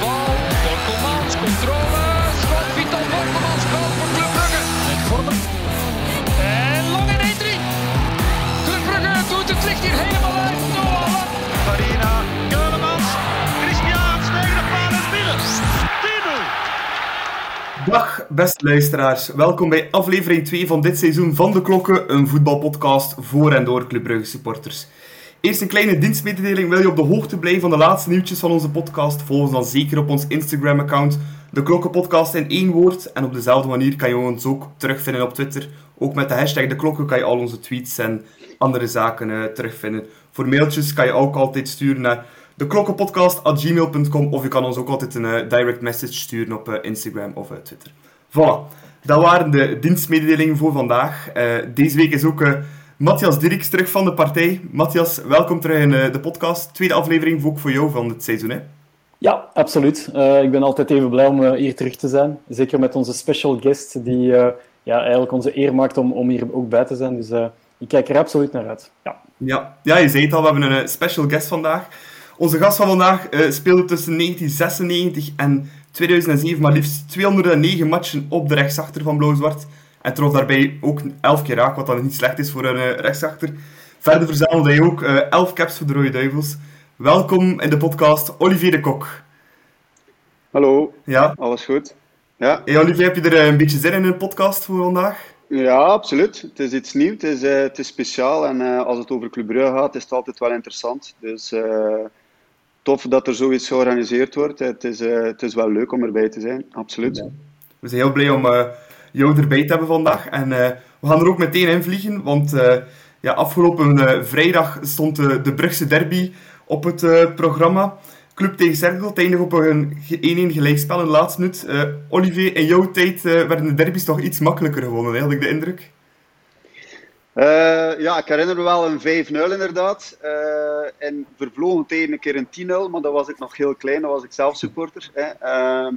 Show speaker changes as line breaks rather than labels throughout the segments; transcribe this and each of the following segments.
bal. Borkelmans, controle. Schot, Vital Borkelmans, goal voor Club Brugge. En lang in 1-3. Club Brugge doet het licht hier helemaal uit. Noah.
Farina, Keulemans, Christian, tegen de paal en binnen. 10-0.
Dag beste luisteraars, welkom bij aflevering 2 van dit seizoen van De Klokken, een voetbalpodcast voor en door Club Brugge supporters. Eerst een kleine dienstmededeling, wil je op de hoogte blijven van de laatste nieuwtjes van onze podcast, volg ons dan zeker op ons Instagram-account, De Klokken Podcast in één woord. En op dezelfde manier kan je ons ook terugvinden op Twitter. Ook met de hashtag De Klokken kan je al onze tweets en andere zaken eh, terugvinden. Voor mailtjes kan je ook altijd sturen naar deklokkenpodcast.gmail.com of je kan ons ook altijd een eh, direct message sturen op eh, Instagram of Twitter. Voilà, dat waren de dienstmededelingen voor vandaag. Deze week is ook Matthias Dirks terug van de partij. Matthias, welkom terug in eh, de podcast. Tweede aflevering ook voor jou van het seizoen. Hè?
Ja, absoluut. Eh, ik ben altijd even blij om eh, hier terug te zijn. Zeker met onze special guest, die ja, eigenlijk onze eer maakt om, om hier ook bij te zijn. Dus ik kijk er absoluut naar uit. Ja.
Ja, ja, je zei het al, we hebben een special guest vandaag. Onze gast van vandaag speelde tussen 1996 en 2007 maar liefst 209 matchen op de rechtsachter van Blauw-Zwart. En trof daarbij ook 11 keer raak, wat dan niet slecht is voor een eh, rechtsachter. Verder verzamelde hij ook eh 11 caps voor de Rode Duivels. Welkom in de podcast, Olivier de Kok.
Hallo,
Ja,
alles goed? Ja,
hey Olivier, heb je er eh, een beetje zin in een podcast voor vandaag?
ja absoluut. Het is iets nieuws, het is, eh, het is speciaal en eh, als het over Club Brugge gaat, is het altijd wel interessant. Dus eh, tof dat er zoiets georganiseerd wordt. Het is, eh, het is wel leuk om erbij te zijn, absoluut.
We zijn heel blij om eh, jou erbij te hebben vandaag. En eh, we gaan er ook meteen in vliegen, want eh, ja, afgelopen eh, vrijdag stond de, de Brugse derby op het programma. Club tegen Cerkel, het eindigt op een ge- 1-1 gelijkspel in de laatste minuut. Olivier, in jouw tijd werden de derbies toch iets makkelijker gewonnen, hè, had ik de indruk.
Ja, ik herinner me wel een 5-0 inderdaad. Eh en vervlogen tegen een keer een 10-0, maar dan was ik nog heel klein, dan was ik zelf supporter. Hè. Ehm,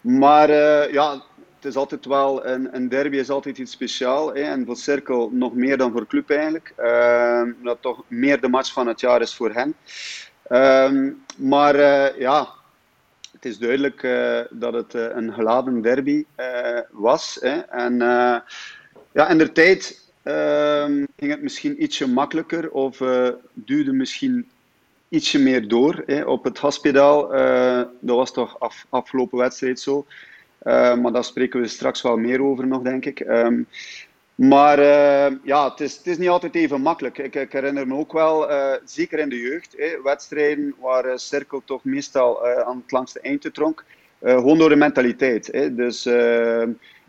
maar ja, het is altijd wel, een, een derby is altijd iets speciaals. Hè. En voor Cirkel nog meer dan voor Club eigenlijk. Ehm, dat toch meer de match van het jaar is voor hen. Ehm, maar eh, ja, het is duidelijk eh, dat het eh, een geladen derby was. Hè. En ja, in de tijd ehm, ging het misschien ietsje makkelijker of duwde misschien ietsje meer door hè, op het Haspedal. eh dat was toch af, afgelopen wedstrijd zo. Eh, maar daar spreken we straks wel meer over nog, denk ik. Ehm, maar eh, ja, het is, het is niet altijd even makkelijk. Ik, ik herinner me ook wel, eh, zeker in de jeugd, hè, wedstrijden waar eh, Cirkel toch meestal eh, aan het langste eindje tronk. eh, gewoon door de mentaliteit. Dus, eh,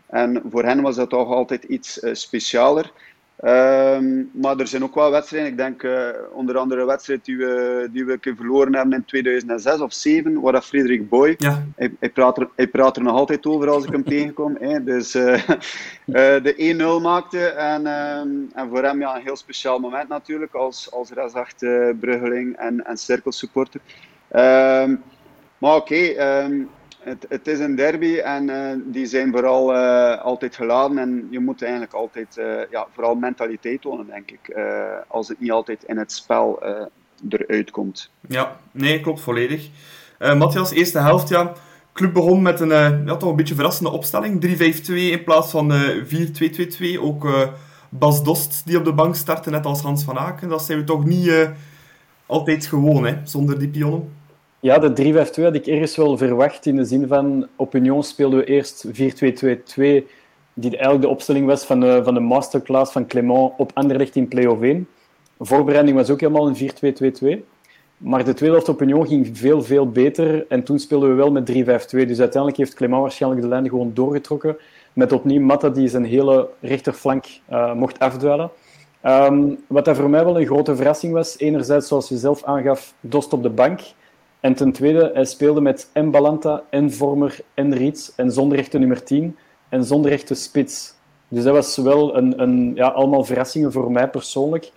en voor hen was dat toch altijd iets eh, specialer. Ehm, maar er zijn ook wel wedstrijden, ik denk eh, onder andere een wedstrijd die we, die we een keer verloren hebben in 2006 of 2007, waar dat Frederik Boy,
Ja,
hij, hij, praat er, hij praat er nog altijd over als ik hem tegenkom. Hè. Dus eh, eh, de 1-0 maakte en, ehm, en voor hem ja, een heel speciaal moment natuurlijk als, als rechtsachter Bruggeling en, en cirkelsupporter. Ehm, maar oké, het, het is een derby en eh, die zijn vooral eh, altijd geladen. En je moet eigenlijk altijd eh, ja, vooral mentaliteit tonen, denk ik. als het niet altijd in het spel eruit komt.
ja, nee, klopt volledig. Matthias, eerste helft, ja. Club begon met een ja, toch een beetje verrassende opstelling. 3-5-2 in plaats van eh 4-2-2-2. Ook Bas Dost die op de bank startte, net als Hans van Aken. Dat zijn we toch niet altijd gewoon, hè, zonder die pionnen.
Ja, de 3-5-2 had ik ergens wel verwacht in de zin van op Union speelden we eerst 4-2-2-2, die eigenlijk de opstelling was van de, van de masterclass van Clément op Anderlecht in play-off 1. De voorbereiding was ook helemaal een 4-2-2-2. Maar de tweede helft op Union ging veel, veel beter. En toen speelden we wel met 3-5-2. Dus uiteindelijk heeft Clément waarschijnlijk de lijn gewoon doorgetrokken. Met opnieuw Matta die zijn hele rechterflank uh, mocht afdwalen. Um, wat dat voor mij wel een grote verrassing was. Enerzijds, zoals je zelf aangaf, Dost op de bank. En ten tweede, hij speelde met en Balanta, en Vormer, en Riets. En zonder echte nummer 10. En zonder echte spits. Dus dat was wel een, een, ja, allemaal verrassingen voor mij persoonlijk.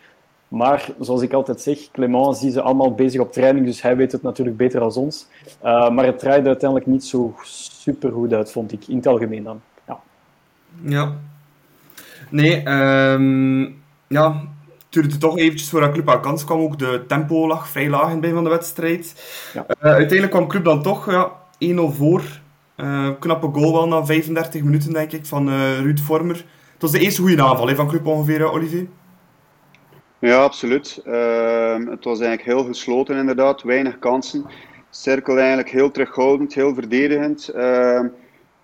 Maar zoals ik altijd zeg, Clement zie ze allemaal bezig op training, dus hij weet het natuurlijk beter dan ons. Uh, maar het draaide uiteindelijk niet zo super goed uit, vond ik, in het algemeen dan. Ja.
Ja. Nee, um, ja. Duurde toch eventjes voor dat Club aan kans kwam. Ook de tempo lag vrij laag in het begin van de wedstrijd. Ja. Uh, uiteindelijk kwam Club dan toch ja, 1-0 voor. Uh, knappe goal wel na 35 minuten, denk ik, van uh, Ruud Vormer. Het was de eerste goede aanval hè, van Club ongeveer, Olivier.
Ja, absoluut. Ehm, het was eigenlijk heel gesloten inderdaad, weinig kansen. Cirkel eigenlijk heel terughoudend, heel verdedigend.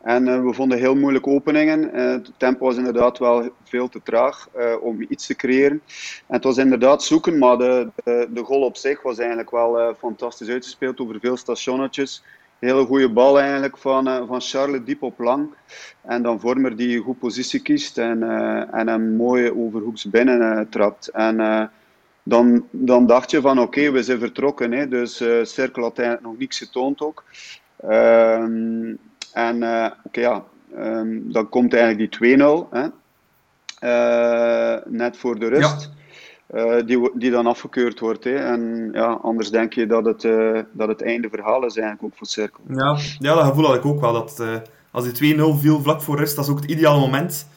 En uh, we vonden heel moeilijke openingen. Uh, het tempo was inderdaad wel veel te traag uh, om iets te creëren. En het was inderdaad zoeken, maar de, de, de goal op zich was eigenlijk wel fantastisch uitgespeeld over veel stationnetjes. Hele goede bal eigenlijk van, van Charles diep op lang. En dan Vormer die een goed positie kiest en, en hem mooi overhoeks binnen trapt. En dan, dan dacht je van oké, we zijn vertrokken. Hè. Dus Cirkel had eigenlijk nog niks getoond ook. Ehm, en uh, oké, ja, um, dan komt eigenlijk die 2-0, uh, net voor de rust. Ja. Uh, die, die dan afgekeurd wordt. Hè. En ja, anders denk je dat het, dat het einde verhaal is eigenlijk ook voor Cirkel.
Ja, ja dat gevoel had ik ook wel. Dat, als die 2-0 viel vlak voor rust, dat is ook het ideale moment.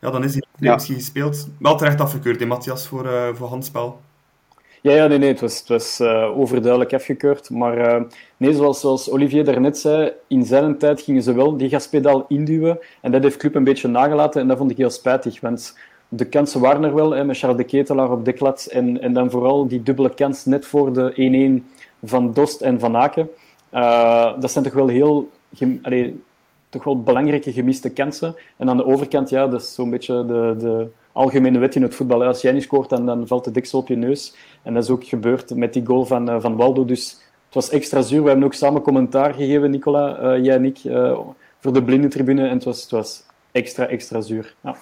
Ja, dan is die ja. misschien gespeeld. Wel terecht afgekeurd, hè, Matthias, voor, voor handspel.
Ja, ja nee, nee, het was, was uh, overduidelijk afgekeurd. Maar uh, nee, zoals, zoals Olivier daarnet zei, in zijn tijd gingen ze wel die gaspedaal induwen. En dat heeft Club een beetje nagelaten en dat vond ik heel spijtig. Want de kansen waren er wel, hè, met Charles de Ketelaar op de klats. En, en dan vooral die dubbele kans net voor de 1-1 van Dost en Van Aken. Uh, dat zijn toch wel heel... Toch wel belangrijke gemiste kansen. En aan de overkant, ja, dat is zo'n beetje de, de algemene wet in het voetbal. Als jij niet scoort, dan, dan valt de deksel op je neus. En dat is ook gebeurd met die goal van, uh, van Waldo. Dus het was extra zuur. We hebben ook samen commentaar gegeven, Nicola, uh, jij en ik, uh, voor de blinde tribune. En het was, het was extra, extra zuur. Ja.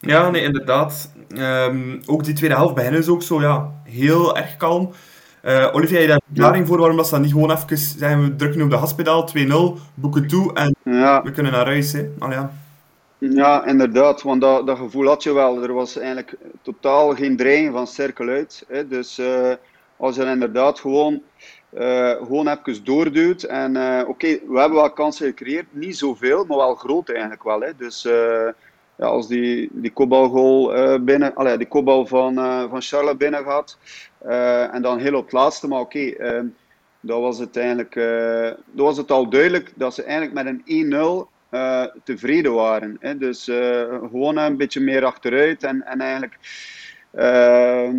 Ja, nee, inderdaad. Um, ook die tweede helft bij hen is ook zo ja, heel erg kalm. Uh, Olivier, heb je daar een verklaring voor waarom dat ze dan niet gewoon even zeggen, we drukken op de gaspedaal, 2-0, boeken toe en ja. we kunnen naar huis. Hè? Allee, ja.
Ja, inderdaad, want dat, dat gevoel had je wel. Er was eigenlijk totaal geen dreiging van cirkel uit. Hè. Dus uh, als je inderdaad gewoon, uh, gewoon even doorduwt. En uh, oké, we hebben wel kansen gecreëerd, niet zoveel, maar wel groot eigenlijk wel. Hè. Dus ja, als die, die kopbalgoal binnen, allee, die kopbal van, van Charlotte binnen gaat. en dan heel op het laatste, maar oké. Okay, was het eigenlijk, dat was het al duidelijk dat ze eigenlijk met een 1-0 uh, tevreden waren. Hè. Dus uh, gewoon een beetje meer achteruit en, en eigenlijk uh,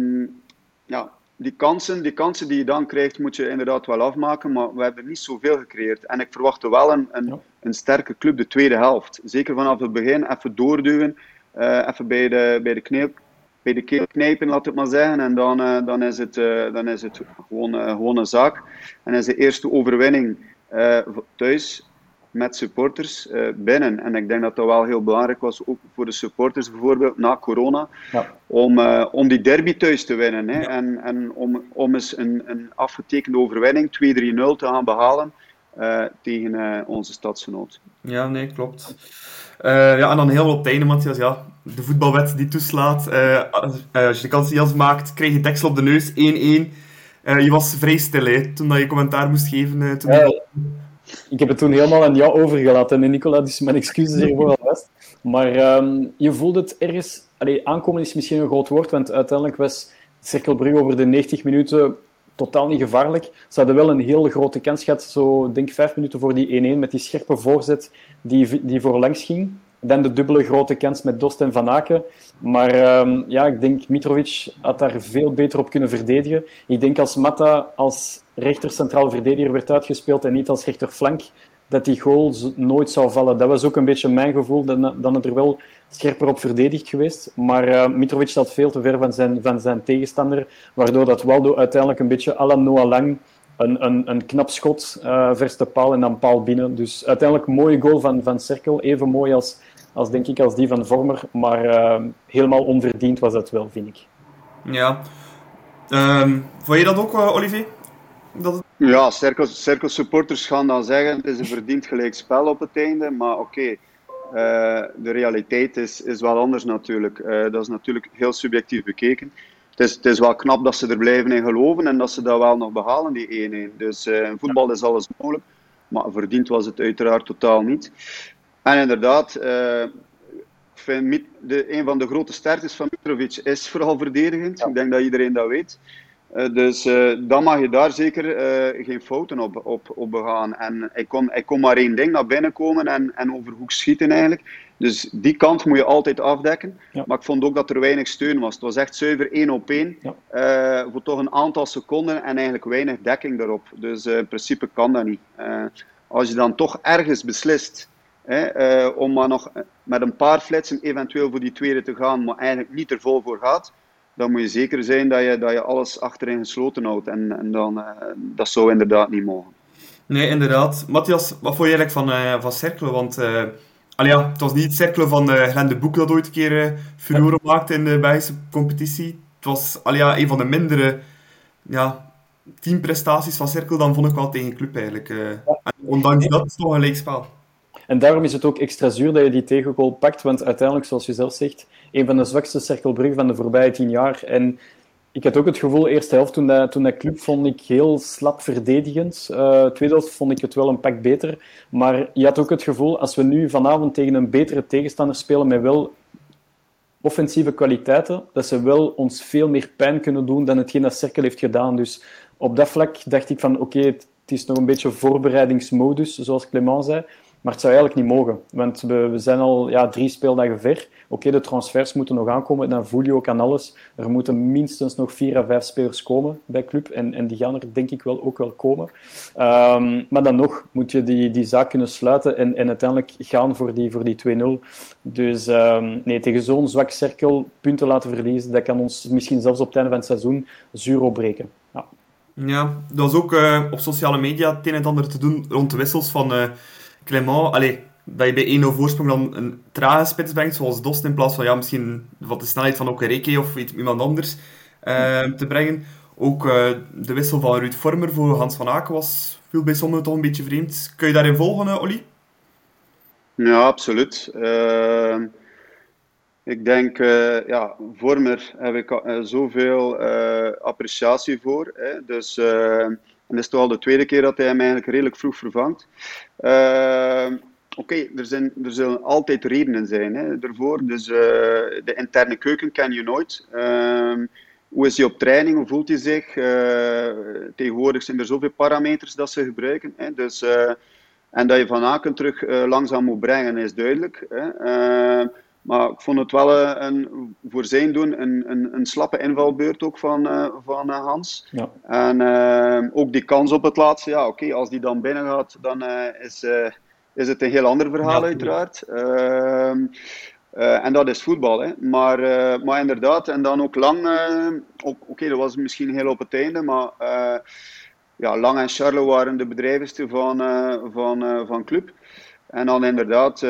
ja, die kansen, die kansen die je dan krijgt, moet je inderdaad wel afmaken. Maar we hebben niet zoveel gecreëerd. En ik verwachtte wel een, een, een sterke club de tweede helft. Zeker vanaf het begin, even doorduwen, uh, even bij de, bij de kneep. Bij de keel knijpen, laat het maar zeggen. En dan, uh, dan, is, het, uh, dan is het gewoon, gewoon een zaak. En is de eerste overwinning thuis met supporters uh, binnen. En ik denk dat dat wel heel belangrijk was, ook voor de supporters bijvoorbeeld, na corona, ja. om, uh, om die derby thuis te winnen. Hè. Ja. En, en om, om eens een, een afgetekende overwinning, 2-3-0, te gaan behalen uh, tegen onze stadsgenoot.
Ja, nee, klopt. ja, en dan heel op het einde, Matthias, ja, de voetbalwet die toeslaat. Als, als, je de kans niet maakt, krijg je deksel op de neus, 1-1. je was vrij stil hè, toen dat je commentaar moest geven. toen
ja ik heb het toen helemaal aan jou overgelaten, en Nicola, dus mijn excuses hiervoor alvast. Maar um, je voelt het ergens... Allee, aankomen is misschien een groot woord, want uiteindelijk was Cirkelbrug over de 90 minuten totaal niet gevaarlijk. Ze hadden wel een heel grote kans gehad, zo denk vijf minuten voor die 1-1, met die scherpe voorzet die, die voorlangs ging. Dan de dubbele grote kans met Dost en Van Aken. Maar um, ja, ik denk Mitrovic had daar veel beter op kunnen verdedigen. Ik denk als Mata als rechter centraal verdediger werd uitgespeeld en niet als rechterflank, dat die goal nooit zou vallen. Dat was ook een beetje mijn gevoel, dan, dan het er wel scherper op verdedigd geweest. Maar uh, Mitrovic zat veel te ver van zijn, van zijn tegenstander, waardoor dat Waldo uiteindelijk een beetje à la Lang een, een, een knap schot, uh, vers de paal en dan paal binnen. Dus uiteindelijk mooie goal van, van Cerkel, even mooi als, als, denk ik, als die van Vormer, maar uh, helemaal onverdiend was dat wel, vind ik.
Ja. Um, vond je dat ook, Olivier?
Dat... Ja, cirkel, cirkel supporters gaan dan zeggen het is een verdiend gelijk spel op het einde, maar oké. Okay. Uh, de realiteit is, is wel anders natuurlijk. Uh, dat is natuurlijk heel subjectief bekeken. Het is, het is wel knap dat ze er blijven in geloven en dat ze dat wel nog behalen, die 1-1. Dus uh, in voetbal is alles mogelijk, maar verdiend was het uiteraard totaal niet. En inderdaad, vind de, een van de grote sterktes van Mitrovic is vooral verdedigend. Ik denk dat iedereen dat weet. Uh, dus uh, dan mag je daar zeker uh, geen fouten op, op, op begaan. En ik kon, ik kon maar één ding naar binnen komen en, en overhoek schieten eigenlijk. Dus die kant moet je altijd afdekken. Ja. Maar ik vond ook dat er weinig steun was. Het was echt zuiver één op één. Ja. voor toch een aantal seconden en eigenlijk weinig dekking daarop. Dus in principe kan dat niet. als je dan toch ergens beslist Hè, uh, om maar nog met een paar flitsen eventueel voor die tweede te gaan, maar eigenlijk niet er vol voor gaat, dan moet je zeker zijn dat je, dat je alles achterin gesloten houdt. En, en dan, uh, dat zou inderdaad niet mogen.
Nee, inderdaad. Matthias, wat vond je eigenlijk van, uh, van Cerkelen? Want uh, ja, het was niet het Cerkelen van uh, Glenn de Boek dat ooit een keer furoren maakte in de Belgische competitie. Het was ja, een van de mindere ja, teamprestaties van Cerkel, dan vond ik wel tegen club eigenlijk. Ja. ondanks dat is het toch een leek spel.
En daarom is het ook extra zuur dat je die tegengoal pakt, want uiteindelijk, zoals je zelf zegt, een van de zwakste cirkelbruggen van de voorbije tien jaar. En ik had ook het gevoel, eerste helft, toen dat, toen dat club vond ik heel slap verdedigend. Uh, tweede helft vond ik het wel een pak beter. Maar je had ook het gevoel, als we nu vanavond tegen een betere tegenstander spelen met wel offensieve kwaliteiten, dat ze wel ons veel meer pijn kunnen doen dan hetgeen dat Cirkel heeft gedaan. Dus op dat vlak dacht ik van, oké, het is nog een beetje voorbereidingsmodus, zoals Clement zei. Maar het zou eigenlijk niet mogen, want we, zijn al ja, drie speeldagen ver. Oké, de transfers moeten nog aankomen, dan voel je ook aan alles. Er moeten minstens nog vier à vijf spelers komen bij club, en, en die gaan er denk ik wel ook wel komen. Um, maar dan nog moet je die, die zaak kunnen sluiten en, en uiteindelijk gaan voor die, voor die 2-0. Dus um, nee, tegen zo'n zwak cirkel punten laten verliezen, dat kan ons misschien zelfs op het einde van het seizoen zuur opbreken. Ja.
Ja, dat was ook uh, op sociale media het een en ander te doen rond de wissels van... Uh Clement, allez, dat je bij 1-0 voorsprong dan een trage spits brengt, zoals Dost, in plaats van ja, misschien wat de snelheid van Okereke of iemand anders uh, te brengen. Ook uh, de wissel van Ruud Vormer voor Hans van Aken was viel bij sommigen toch een beetje vreemd. Kun je daarin volgen, uh, Olly?
Ja, absoluut. Ehm, ik denk, ja, Vormer heb ik zoveel appreciatie voor. Hè. Dus en is toch al de tweede keer dat hij hem eigenlijk redelijk vroeg vervangt. Uh, Oké, er, er zullen altijd redenen zijn hè, ervoor. Dus uh, de interne keuken ken je nooit. Uh, hoe is hij op training? Hoe voelt hij zich? Uh, tegenwoordig zijn er zoveel parameters dat ze gebruiken. Hè, dus, en dat je Van Aken terug langzaam moet brengen, is duidelijk. Hè. Maar ik vond het wel eh, een, voor zijn doen een, een, een slappe invalbeurt ook van, uh, van uh, Hans. Ja. En uh, ook die kans op het laatste, ja oké, als die dan binnen gaat, dan is, is het een heel ander verhaal ja, uiteraard. Ehm, en dat is voetbal, hè. Maar, maar inderdaad, en dan ook lang, oké, okay, dat was misschien heel op het einde, maar ja, Lang en Charles waren de bedrijvensten van, van, van club. En dan inderdaad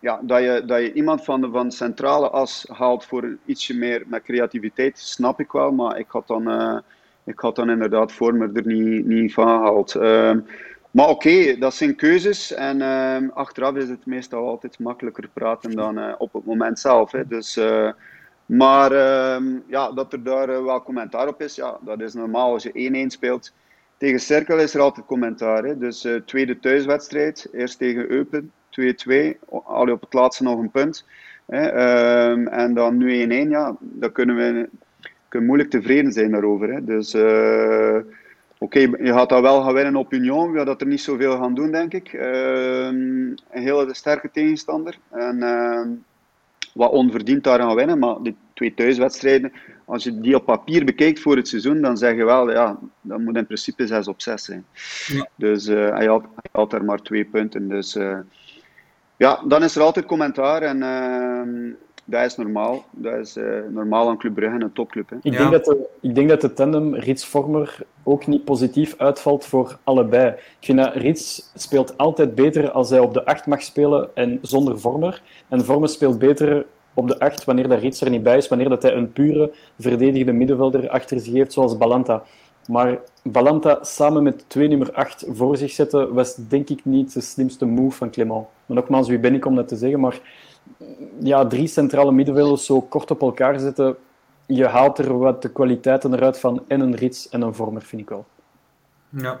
ja, dat, je, dat je iemand van de, van centrale as haalt voor ietsje meer met creativiteit, snap ik wel. Maar ik had dan, uh, ik had dan inderdaad voor me er niet, niet van gehaald. Uh, maar oké, dat zijn keuzes. En uh, achteraf is het meestal altijd makkelijker praten dan uh, op het moment zelf. Hè. Dus, uh, maar ehm, ja, dat er daar wel commentaar op is, ja, dat is normaal als je 1-1 speelt. Tegen Cirkel is er altijd commentaar. Hè. Dus tweede thuiswedstrijd, eerst tegen Eupen. 2-2, al op het laatste nog een punt. Hè, um, en dan nu 1-1, ja, dan kunnen we kunnen moeilijk tevreden zijn daarover. Hè. Dus uh, oké, okay, je gaat dat wel gaan winnen op Union, we gaan dat er niet zoveel gaan doen, denk ik. Uh, een hele sterke tegenstander. En uh, wat onverdiend daar gaan winnen, maar die twee thuiswedstrijden, als je die op papier bekijkt voor het seizoen, dan zeg je wel, ja, dat moet in principe 6 op 6 zijn. Ja. Dus uh, hij, had, hij had er maar twee punten. Dus uh, ja, dan is er altijd commentaar en uh, dat is normaal. Dat is uh, normaal aan Club Brugge, een topclub. Hè.
Ik, denk dat de, ik denk dat de tandem Rits-Vormer ook niet positief uitvalt voor allebei. Ik vind dat Rits speelt altijd beter als hij op de 8 mag spelen en zonder Vormer. En Vormer speelt beter op de 8 wanneer dat Rits er niet bij is, wanneer dat hij een pure verdedigende middenvelder achter zich heeft, zoals Balanta. Maar Balanta samen met twee nummer 8 voor zich zetten was denk ik niet de slimste move van Clement. Maar nogmaals, wie ben ik om dat te zeggen? Maar ja, drie centrale middenvelders zo kort op elkaar zetten, je haalt er wat de kwaliteiten eruit van en een rits en een vormer, vind ik wel.
Ja.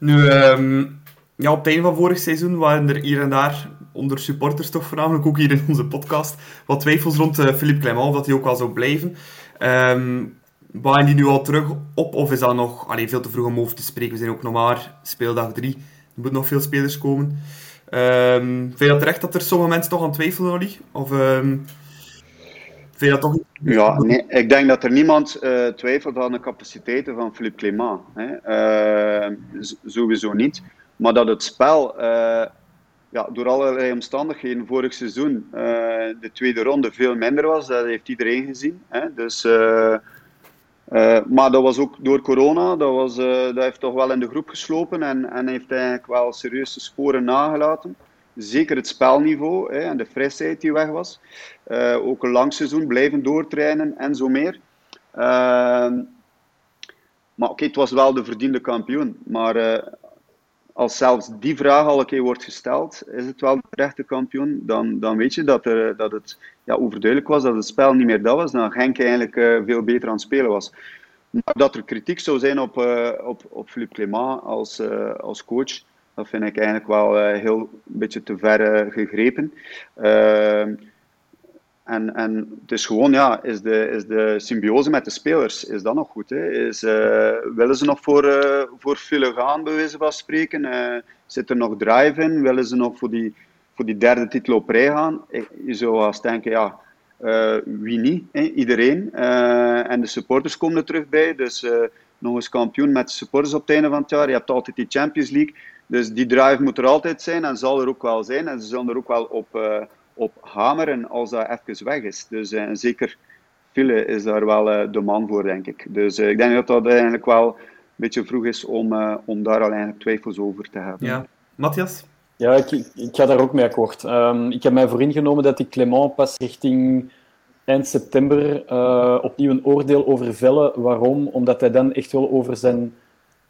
Nu, um, ja, op het einde van vorig seizoen waren er hier en daar, onder supporters toch voornamelijk, ook hier in onze podcast, wat twijfels rond uh, Philippe Clement, of dat hij ook wel zou blijven. Um, waren die nu al terug op, of is dat nog allee, veel te vroeg om over te spreken? We zijn ook nog maar speeldag 3. Er moeten nog veel spelers komen. Um, vind je dat terecht dat er sommige mensen toch aan twijfelen? Of um, vind je dat toch
Ja, nee, ik denk dat er niemand uh, twijfelt aan de capaciteiten van Philippe Clément. Hè. Uh, sowieso niet. Maar dat het spel uh, ja, door allerlei omstandigheden vorig seizoen de tweede ronde veel minder was, dat heeft iedereen gezien. Hè. Dus... Uh, maar dat was ook door corona, dat, was, uh, dat heeft toch wel in de groep geslopen en, en heeft eigenlijk wel serieuze sporen nagelaten. Zeker het spelniveau hè, en de frisheid die weg was. Uh, ook een lang seizoen blijven doortrainen en zo meer. maar oké, het was wel de verdiende kampioen. Maar als zelfs die vraag al een keer wordt gesteld, is het wel de rechte kampioen, dan, dan weet je dat, er, dat het ja, overduidelijk was dat het spel niet meer dat was, dan Genk eigenlijk uh, veel beter aan het spelen was. Maar dat er kritiek zou zijn op, uh, op, op Philippe Clément als, als coach, dat vind ik eigenlijk wel heel een beetje te ver gegrepen. En, en het is gewoon, ja, is de, is de symbiose met de spelers, is dat nog goed? Hè? Is, uh, willen ze nog voor, uh, voor file gaan, bij wijze van spreken? Uh, zit er nog drive in? Willen ze nog voor die, voor die derde titel op rij gaan? Je zou eens denken, ja, wie niet? Hè? Iedereen. en de supporters komen er terug bij, dus nog eens kampioen met de supporters op het einde van het jaar. Je hebt altijd die Champions League, dus die drive moet er altijd zijn en zal er ook wel zijn. En ze zullen er ook wel op op hameren als dat even weg is. Dus uh, zeker Fille is daar wel uh, de man voor, denk ik. Dus uh, ik denk dat dat eigenlijk wel een beetje vroeg is om, om daar al eigenlijk twijfels over te hebben.
Ja. Matthias?
Ja, ik, ik ga daar ook mee akkoord. Um, ik heb mij vooringenomen dat die Clement pas richting eind september opnieuw een oordeel over vellen. Waarom? Omdat hij dan echt wel over zijn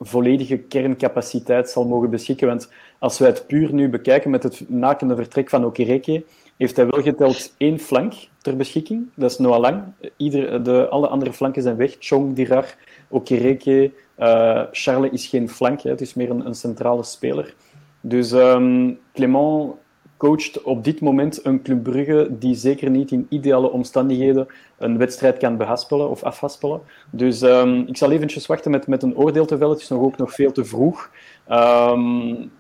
volledige kerncapaciteit zal mogen beschikken. Want als wij het puur nu bekijken met het nakende vertrek van Okereke, heeft hij wel geteld één flank ter beschikking. Dat is Noah Lang. Ieder, de, alle andere flanken zijn weg. Chong, Dirar, Okereke. Uh, Charles is geen flank, hè. het is meer een, een centrale speler. Dus um, Clement coacht op dit moment een Club Brugge die zeker niet in ideale omstandigheden een wedstrijd kan behaspelen of afhaspelen. Dus um, ik zal eventjes wachten met, met een oordeel te vellen. Het is nog ook nog veel te vroeg. Um,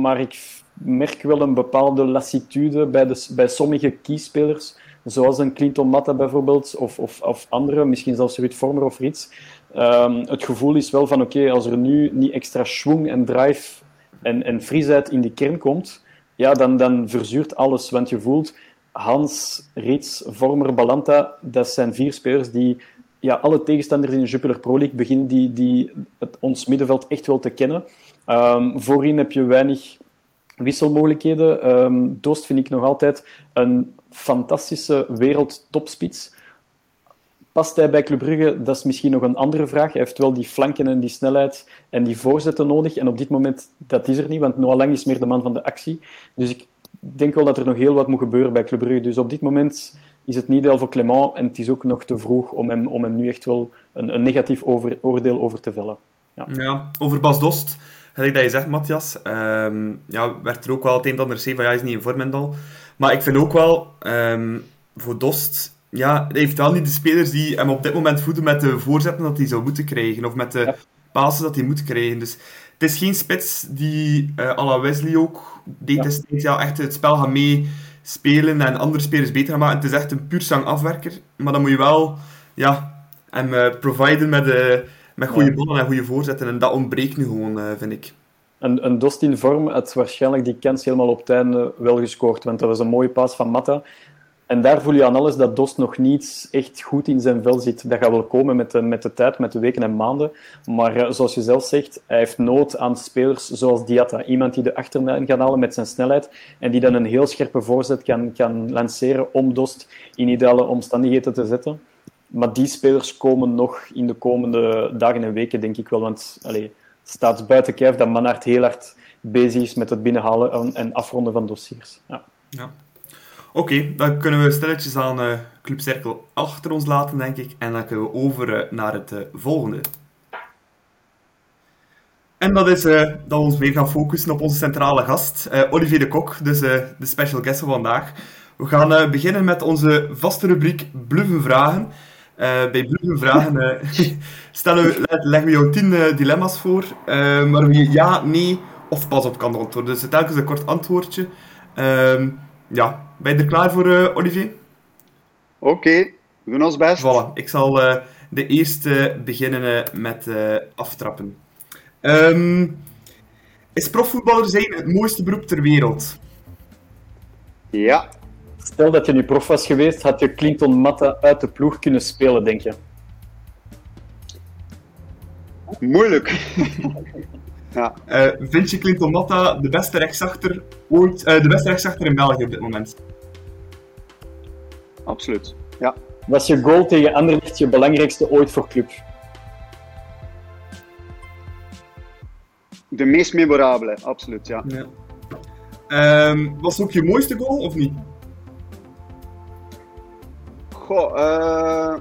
maar ik merk wel een bepaalde lassitude bij, de, bij sommige kiespelers, zoals een Clinton Matta bijvoorbeeld, of, of, of andere, misschien zelfs Ruud Vormer of iets. Um, het gevoel is wel van, oké, als er nu niet extra schwung en drive en, en frisheid in die kern komt, ja, dan, dan verzuurt alles. Want je voelt, Hans, Rits, Vormer, Balanta, dat zijn vier spelers die ja, alle tegenstanders in de Jupiler Pro League beginnen die, die het, ons middenveld echt wel te kennen. Um, voorin heb je weinig wisselmogelijkheden. Um, Doost vind ik nog altijd een fantastische wereldtopspits. Past hij bij Club Brugge? Dat is misschien nog een andere vraag. Hij heeft wel die flanken en die snelheid en die voorzetten nodig. En op dit moment, dat is er niet, want Noah Lang is meer de man van de actie. Dus ik denk wel dat er nog heel wat moet gebeuren bij Club Brugge. Dus op dit moment is het niet ideaal voor Clement en het is ook nog te vroeg om hem, om hem nu echt wel een, een negatief oordeel over te vellen.
Ja. ja, over Bas Dost gelijk dat je zegt, Matthias, um, ja, werd er ook wel het een en ander gezegd van ja, hij is niet in vorm en al. Maar ik vind ook wel, um, voor Dost, ja, hij heeft wel niet de spelers die hem op dit moment voeden met de voorzetten dat hij zou moeten krijgen, of met de ja. dat hij moet krijgen. Dus het is geen spits die, uh, à la Wesley ook, deed ja. destijds ja, echt het spel gaan meespelen en andere spelers beter gaan maken. Het is echt een puur zang afwerker, maar dan moet je wel ja, hem uh, providen met de met goede ballen en goede voorzetten. En dat ontbreekt nu gewoon, uh, vind ik.
Een, een Dost in vorm had waarschijnlijk die kans helemaal op het einde wel gescoord. Want dat was een mooie paas van Matta. En daar voel je aan alles dat Dost nog niet echt goed in zijn vel zit. Dat gaat wel komen met de, met de tijd, met de weken en maanden. Maar uh, zoals je zelf zegt, hij heeft nood aan spelers zoals Diatta. Iemand die de achterlijn gaat halen met zijn snelheid en die dan een heel scherpe voorzet kan, kan lanceren om Dost in ideale omstandigheden te zetten. Maar die spelers komen nog in de komende dagen en weken, denk ik wel. Want het staat buiten kijf dat Manhart heel hard bezig is met het binnenhalen en afronden van dossiers. Ja.
ja. Oké, dan kunnen we stilletjes aan uh, Club Cirkel achter ons laten, denk ik. En dan kunnen we over uh, naar het uh, volgende. En dat is dat we ons meer gaan focussen op onze centrale gast, Olivier de Kok, dus de special guest van vandaag. We gaan beginnen met onze vaste rubriek Bluffen Vragen. Bij Bluffen Vragen stellen we, leggen we jou tien dilemma's voor, waar je ja, nee of pas op kan antwoorden. Dus telkens een kort antwoordje. Ehm, ja, ben je er klaar voor, Olivier?
Oké, okay, we doen ons best.
Voilà, ik zal de eerste beginnen met aftrappen. Um, is profvoetballer zijn het mooiste beroep ter wereld?
Ja.
Stel dat je nu prof was geweest, had je Clinton Matta uit de ploeg kunnen spelen, denk je?
Moeilijk.
ja. Uh, vind je Clinton Matta de beste rechtsachter, ooit, uh, de beste rechtsachter in België op dit moment?
Absoluut, ja.
Was je goal tegen Anderlecht je belangrijkste ooit voor club?
De meest memorabele, absoluut, ja. ja.
Um, was het ook je mooiste goal, of niet?
Goh, uh,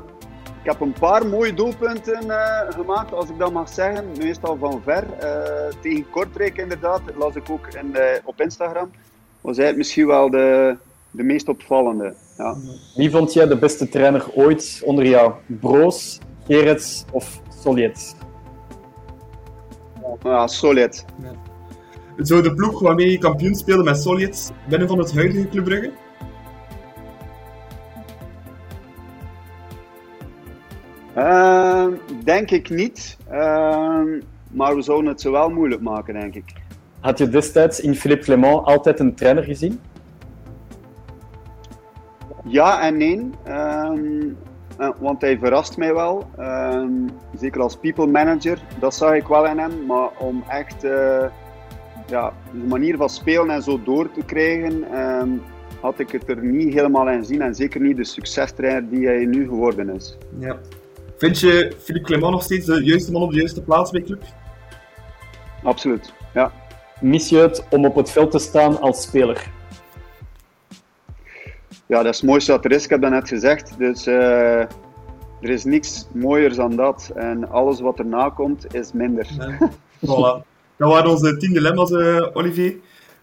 ik heb een paar mooie doelpunten uh, gemaakt, als ik dat mag zeggen. Meestal van ver. Uh, tegen Kortrijk inderdaad, dat las ik ook in de, op Instagram. Was hij misschien wel de, de meest opvallende. Ja.
Wie vond jij de beste trainer ooit onder jou? Broos, Gerets of Soljet?
Ja, solid. Ja.
Zou de ploeg waarmee je kampioen speelde met Solid binnen van het huidige Club Brugge?
Uh, denk ik niet. Uh, maar we zouden het zo wel moeilijk maken, denk ik.
Had je destijds in Philippe Clement altijd een trainer gezien?
Ja en nee. Ehm, uh, want hij verrast mij wel. Ehm, zeker als people manager, dat zag ik wel in hem. Maar om echt uh, ja, de manier van spelen en zo door te krijgen, ehm, had ik het er niet helemaal in gezien. En zeker niet de succestrainer die hij nu geworden is.
Ja. Vind je Philippe Clement nog steeds de juiste man op de juiste plaats bij club?
Absoluut, ja.
Mis je het om op het veld te staan als speler?
ja, dat is het mooiste wat er is. Ik heb dat net gezegd. Dus uh, er is niks mooier dan dat. En alles wat erna komt, is minder.
voilà. Dat waren onze tien dilemma's, uh, Olivier.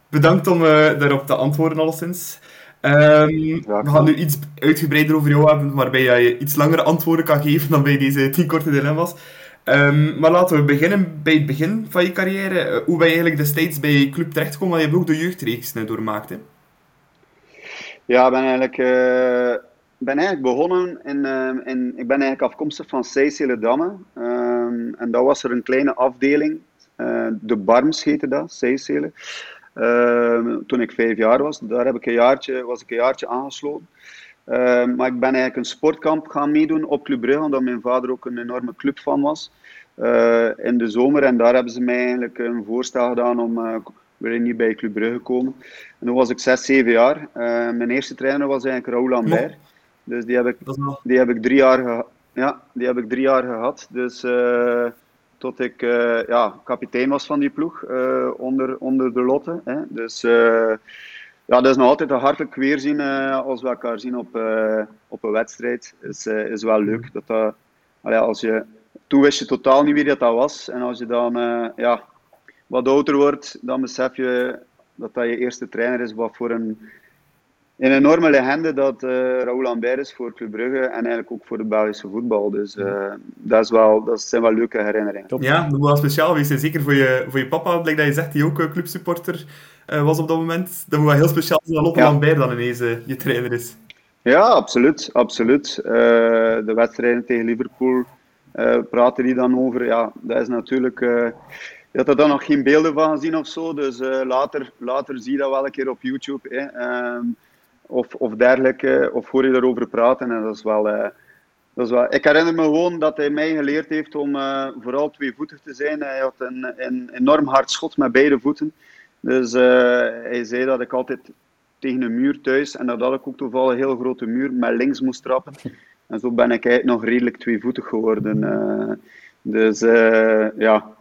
Bedankt om uh, daarop te antwoorden, alleszins. Um, we gaan nu iets uitgebreider over jou hebben, waarbij je iets langere antwoorden kan geven dan bij deze tien korte dilemma's. Um, maar laten we beginnen bij het begin van je carrière. hoe ben je eigenlijk destijds bij je club terechtgekomen, waar je ook de jeugdreeks doormaakte?
Ja, ik ben eigenlijk, uh, ben eigenlijk begonnen in, uh, in, ik ben eigenlijk afkomstig van Seysselen Damme. Um, en dat was er een kleine afdeling, de Barms heette dat, Seysselen. Ehm, toen ik vijf jaar was, daar heb ik een jaartje, was ik een jaartje aangesloten. Ehm, maar ik ben eigenlijk een sportkamp gaan meedoen op Club Brugge, omdat mijn vader ook een enorme clubfan was. in de zomer en daar hebben ze mij eigenlijk een voorstel gedaan om ben niet bij Club Brugge gekomen. En toen was ik 6, 7 jaar. Uh, mijn eerste trainer was eigenlijk Raoul Lambert. Dus die heb ik, die heb ik drie jaar, ja, die heb ik drie jaar gehad. Dus uh, tot ik uh, ja, kapitein was van die ploeg onder, onder de Lotte. Hè. Dus ja, dat is nog altijd een hartelijk weerzien als we elkaar zien op, op een wedstrijd. Is, is wel leuk. Dat dat, als je, toen wist je totaal niet wie dat, dat was. En als je dan ja, wat ouder wordt, dan besef je dat dat je eerste trainer is. Wat voor een, een enorme legende dat uh, Raoul Lambert is voor Club Brugge en eigenlijk ook voor de Belgische voetbal. Dus uh, dat, is wel, dat zijn wel leuke herinneringen.
Ja, dat moet wel speciaal geweest Zeker voor je, voor je papa, blijk dat je zegt, die ook uh, clubsupporter was op dat moment. Dat moet wel heel speciaal zijn dat Lotte ja. Lambert dan ineens je trainer is.
Ja, absoluut. absoluut. de wedstrijden tegen Liverpool praten die dan over. Ja, dat is natuurlijk je had er dan nog geen beelden van gezien of zo. Dus uh, later, later zie je dat wel een keer op YouTube. Hè, um, of, of dergelijke. Of hoor je daarover praten. En dat is wel... Uh, dat is wel... Ik herinner me gewoon dat hij mij geleerd heeft om uh, vooral tweevoetig te zijn. Hij had een, een enorm hard schot met beide voeten. Dus hij zei dat ik altijd tegen een muur thuis, en dat had ik ook toevallig een heel grote muur, met links moest trappen. En zo ben ik eigenlijk nog redelijk tweevoetig geworden. dus ja,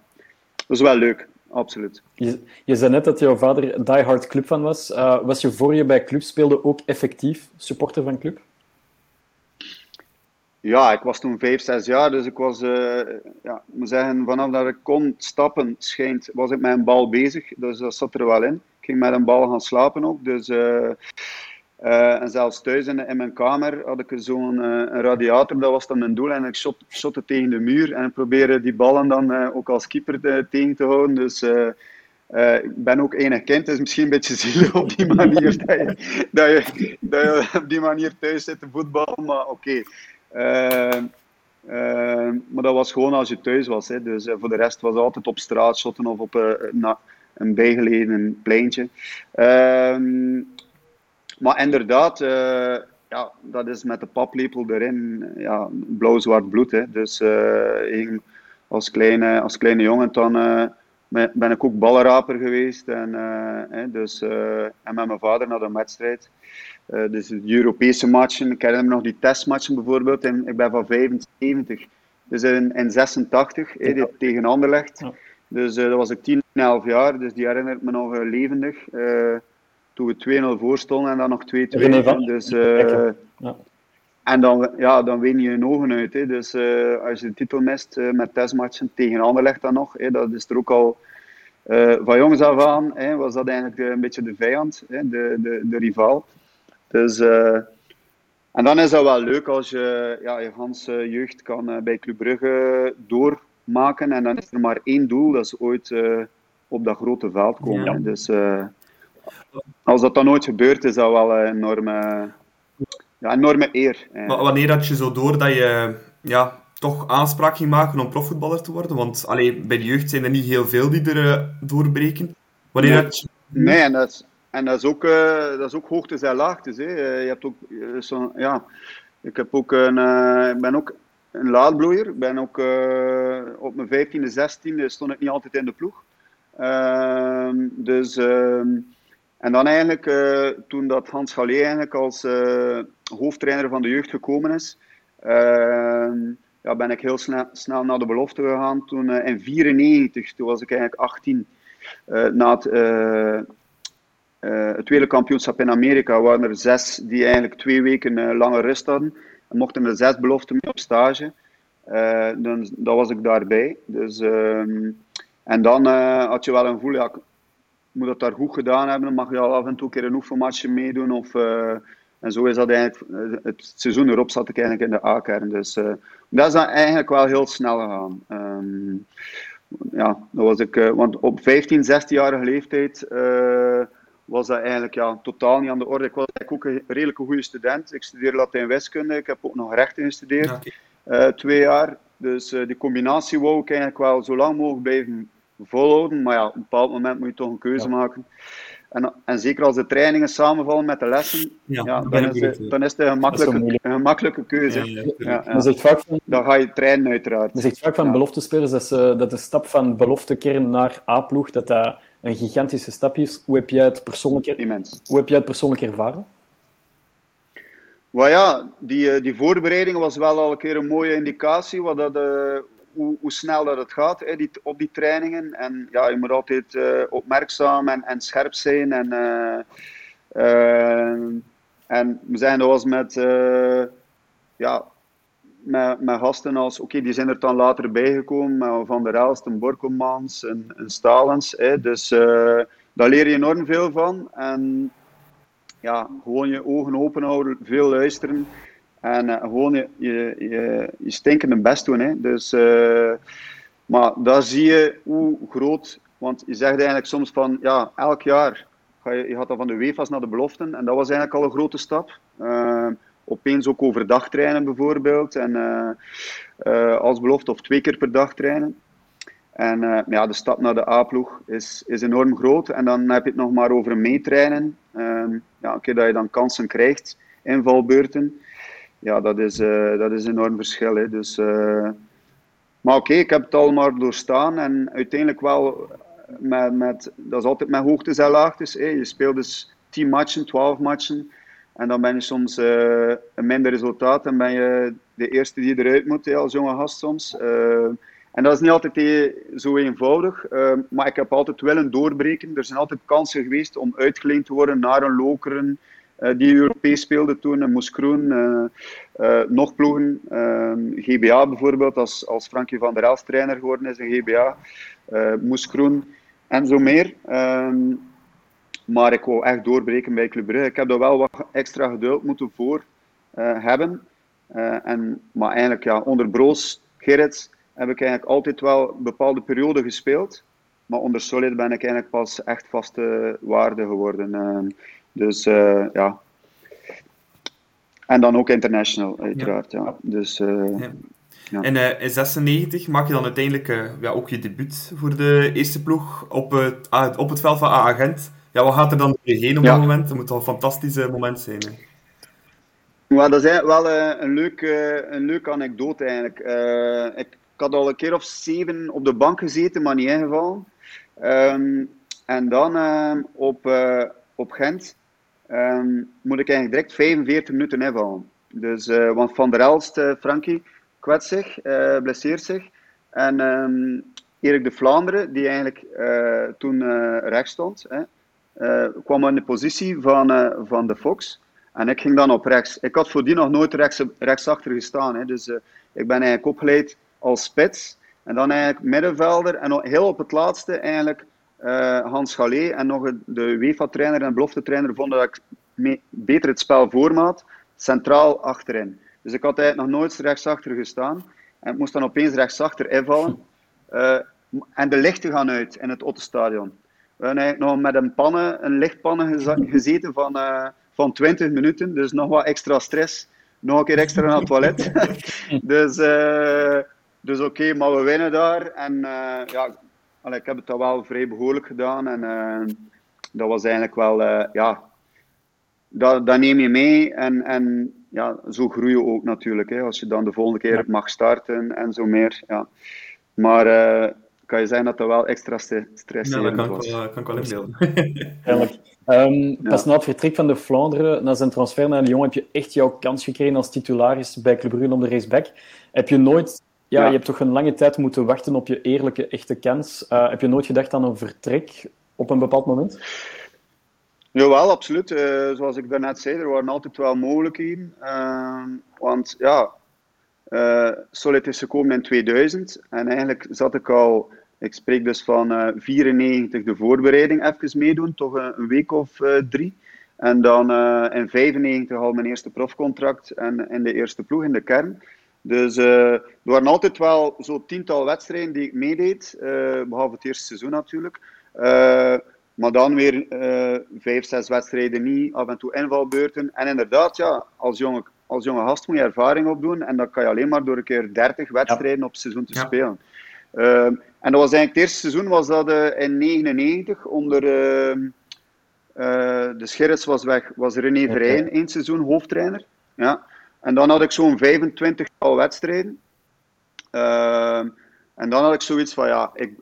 dat is wel leuk, absoluut.
Je, je zei net dat jouw vader die hard club van was. Uh, was je voor je bij club speelde ook effectief supporter van club?
Ja, ik was toen 5, 6 jaar, dus ik was, uh, ja, ik moet zeggen, vanaf dat ik kon stappen, schijnt, was ik met een bal bezig. Dus dat zat er wel in. Ik ging met een bal gaan slapen ook. Dus, uh, uh, en zelfs thuis in, in, mijn kamer had ik zo'n radiator, dat was dan mijn doel. En ik shot, shotte tegen de muur en probeerde die ballen dan ook als keeper tegen te houden. Dus ik ben ook enig kind, dus misschien een beetje zielig op die manier dat je, dat je, dat je op die manier thuis zit te voetballen, maar oké. Okay. Maar dat was gewoon als je thuis was. Hè. Dus voor de rest was het altijd op straat shotten of op na, een bijgelegen pleintje. Maar inderdaad, ja, dat is met de paplepel erin, ja, blauw-zwart bloed. Hè. Dus als, kleine, als kleine jongen dan ben ik ook ballenraper geweest. En, dus, en met mijn vader naar een wedstrijd. Dus de Europese matchen. Ik herinner me nog die testmatchen bijvoorbeeld. En ik ben van 75. Dus in, in 86, ja. tegen Anderlecht. Ja. Dus dat was ik 10, 11 jaar. Dus die herinnert me nog levendig. Toen we 2-0 voor stonden en dan nog 2-2. Dus, ja. En dan, ja, dan win je je ogen uit. Hè. Dus uh, als je de titel mist uh, met testmatchen tegen Anderlecht dan nog, hè, dat is er ook al uh, van jongs af aan, hè, was dat eigenlijk een beetje de vijand, hè, de, de, de rivaal. Dus, en dan is dat wel leuk als je ja, je ganse jeugd kan bij Club Brugge doormaken en dan is er maar één doel, dat is ooit op dat grote veld komen. Ja. Dus als dat dan nooit gebeurt, is dat wel een enorme ja, enorme eer.
Maar wanneer had je zo door dat je ja, toch aanspraak ging maken om profvoetballer te worden? Want allee, bij de jeugd zijn er niet heel veel die er uh, doorbreken. Wanneer
nee.
had je...
Nee, en dat is, en dat is ook, uh, dat is ook hoogtes en laagtes. Hè. Je hebt ook, zo, ja, ik, heb ook een, uh, ik ben ook een laadbloeier. Ik ben ook op mijn 15e, 16e stond ik niet altijd in de ploeg. Ehm, dus ehm, en dan eigenlijk, uh, toen dat Hans Gallet eigenlijk als uh, hoofdtrainer van de jeugd gekomen is, uh, ja, ben ik heel snel, snel naar de belofte gegaan. Toen in 1994, toen was ik eigenlijk 18, na het, het tweede kampioenschap in Amerika, waren er zes die eigenlijk twee weken lange rust hadden. En mochten er zes beloften mee op stage. dan, dan was ik daarbij. Dus, ehm, en dan had je wel een gevoel, ja, moet dat daar goed gedaan hebben. Dan mag je al af en toe een keer een oefenmatje meedoen. Of, uh, en zo is dat eigenlijk, eh, het seizoen erop zat ik eigenlijk in de A-kern. Dus uh, dat is dan eigenlijk wel heel snel gegaan. Um, ja, dat was ik, uh, want op 15, 16-jarige leeftijd was dat eigenlijk ja, totaal niet aan de orde. Ik was eigenlijk ook een redelijke goede student. Ik studeerde Latijn-wiskunde, ik heb ook nog rechten gestudeerd, okay. twee jaar. Dus die combinatie wou ik eigenlijk wel zo lang mogelijk blijven volhouden. Maar ja, op een bepaald moment moet je toch een keuze ja. maken. En, en zeker als de trainingen samenvallen met de lessen, ja, ja dan, is het, dan is het een makkelijke, een makkelijke keuze. Ja,
Dan, vaak van,
dan ga je trainen, uiteraard.
Je zegt vaak van beloftespelers dat, ze, dat de stap van beloftekern naar A-ploeg dat dat een gigantische stap is. Hoe heb jij het persoonlijk,
Immens.
Hoe heb jij het persoonlijk ervaren?
Well, ja, die, die voorbereiding was wel al een keer een mooie indicatie wat dat, uh, hoe, hoe, snel dat het gaat hè, op die trainingen. En ja, je moet altijd uh, opmerkzaam en, en, scherp zijn. En, uh, uh, en we zijn er was met, ja, met, gasten als, oké, die zijn er dan later bijgekomen, Van der Elst, en Borkelmans en, en Stalens. Hè, dus daar leer je enorm veel van. En ja, gewoon je ogen open houden, veel luisteren. En uh, gewoon je, je, je, je stinkende best doen. Hè. Dus, uh, maar daar zie je hoe groot. Want je zegt eigenlijk soms van ja, elk jaar ga je, je gaat dan van de WEFA's naar de beloften. En dat was eigenlijk al een grote stap. Uh, opeens ook overdag trainen bijvoorbeeld. En als belofte of twee keer per dag trainen. En ja, de stap naar de A-ploeg is, is enorm groot. En dan heb je het nog maar over meetrainen. ja, keer dat je dan kansen krijgt, invalbeurten ja, dat is, uh, dat is een enorm verschil. Hè. Dus, uh, maar oké, ik heb het allemaal doorstaan en uiteindelijk wel met, met dat is altijd met hoogtes en laagtes. Hè. Je speelt dus 10 matchen, 12 matchen en dan ben je soms uh, een minder resultaat en ben je de eerste die eruit moet als jonge gast soms. en dat is niet altijd zo eenvoudig, maar ik heb altijd willen doorbreken. Er zijn altijd kansen geweest om uitgeleend te worden naar een lokeren die Europees speelde toen. Moes Kroen, nog ploegen. Ehm, GBA bijvoorbeeld, als, als Frankie van der Elst trainer geworden is in GBA. Moes Kroen en zo meer. Ehm, maar ik wou echt doorbreken bij Club Brugge. Ik heb daar wel wat extra geduld moeten voor hebben. en, maar eigenlijk, ja, onder Broos, Gerrits, heb ik eigenlijk altijd wel een bepaalde periode gespeeld. Maar onder Solid ben ik eigenlijk pas echt vaste waarde geworden. Ehm, dus uh, ja. En dan ook international, uiteraard. Ja. Dus, uh, ja.
Ja. En uh, in 96 maak je dan uiteindelijk ja, ook je debuut voor de eerste ploeg op het, ah, op het veld van A Agent. Ja, wat gaat er dan heen op dat moment? Dat moet wel een fantastisch moment zijn. Hè?
Ja, dat is wel een, leuke, een leuke anekdote eigenlijk. ik, ik had al een keer of zeven op de bank gezeten, maar niet ingevallen. Um, en dan uh, op, uh, op Gent um, moet ik eigenlijk direct 45 minuten invallen. Dus, uh, want Van der Elst, Frankie, kwetst zich, blesseert zich. En um, Erik de Vlaanderen, die eigenlijk toen rechts stond, kwam in de positie van, van de Fox. En ik ging dan op rechts. Ik had voordien nog nooit rechts, rechtsachter gestaan. Hè. Dus ik ben eigenlijk opgeleid als spits. En dan eigenlijk middenvelder. En heel op het laatste eigenlijk uh, Hans Galé en nog de UEFA-trainer en belofte-trainer vonden dat ik beter het spel voormaat, centraal achterin. Dus ik had eigenlijk nog nooit rechtsachter gestaan. En ik moest dan opeens rechtsachter invallen. Uh, en de lichten gaan uit in het Ottenstadion. We hebben eigenlijk nog met een pannen, een lichtpannen gezeten van, uh, van 20 minuten. Dus nog wat extra stress. Nog een keer extra naar het toilet. dus dus oké, maar we winnen daar. En ja, allee, ik heb het al wel vrij behoorlijk gedaan. En uh, dat was eigenlijk wel, uh, ja, dat, dat neem je mee. En, en ja, zo groei je ook natuurlijk. Hè, als je dan de volgende keer mag starten en zo meer. Ja. Maar kan je zeggen dat dat wel extra stress
ja,
dat
kan was. Wel, kan ik wel inbeelden.
um, Pas na het vertrek van de Vlaanderen, na zijn transfer naar Lyon, heb je echt jouw kans gekregen als titularis bij Club Brugge om de raceback. Heb je nooit ja, je hebt toch een lange tijd moeten wachten op je eerlijke, echte kans. Uh, heb je nooit gedacht aan een vertrek op een bepaald moment?
Jawel, absoluut. Uh, zoals ik daarnet zei, er waren altijd wel mogelijkheden. Uh, want ja, Solid is gekomen in 2000 en eigenlijk zat ik al, ik spreek dus van 94 de voorbereiding even meedoen, toch een, een week of drie. En dan in 95 al mijn eerste profcontract en in de eerste ploeg in de kern. Dus uh, er waren altijd wel zo'n tiental wedstrijden die ik meedeed, uh, behalve het eerste seizoen natuurlijk. Uh, maar dan weer vijf, zes wedstrijden niet, af en toe invalbeurten. En inderdaad, ja, als jonge, als jonge gast moet je ervaring opdoen. En dat kan je alleen maar door een keer 30 wedstrijden ja. op seizoen te ja. spelen. En dat was eigenlijk het eerste seizoen was dat in 99 onder de Scherrits was weg, was René Verheyen één seizoen hoofdtrainer. Ja. En dan had ik zo'n 25 wedstrijden. Uh, en dan had ik zoiets van, ja, ik,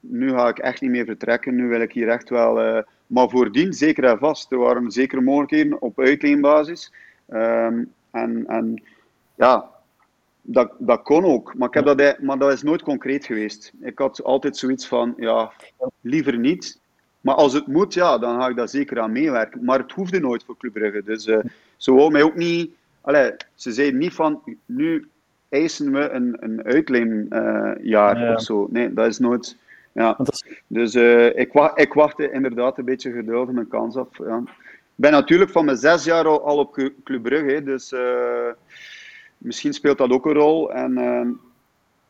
nu ga ik echt niet meer vertrekken. Nu wil ik hier echt wel... Uh, maar voordien, zeker en vast, er waren zeker mogelijkheden op uitleenbasis. Um, en, en ja, dat, dat kon ook. Maar, ik heb dat, maar dat is nooit concreet geweest. Ik had altijd zoiets van, ja, liever niet. Maar als het moet, ja, dan ga ik daar zeker aan meewerken. Maar het hoefde nooit voor Club Brugge. Dus uh, ze wou mij ook niet Allee, ze zeiden niet van nu eisen we een, een uitleenjaar uh, ja. of zo. Nee, dat is nooit. Ja. Dus uh, ik, wa ik wachtte inderdaad een beetje geduldig mijn kans af. Ja. Ik ben natuurlijk van mijn zes jaar al, al op Club Brugge, dus uh, misschien speelt dat ook een rol. En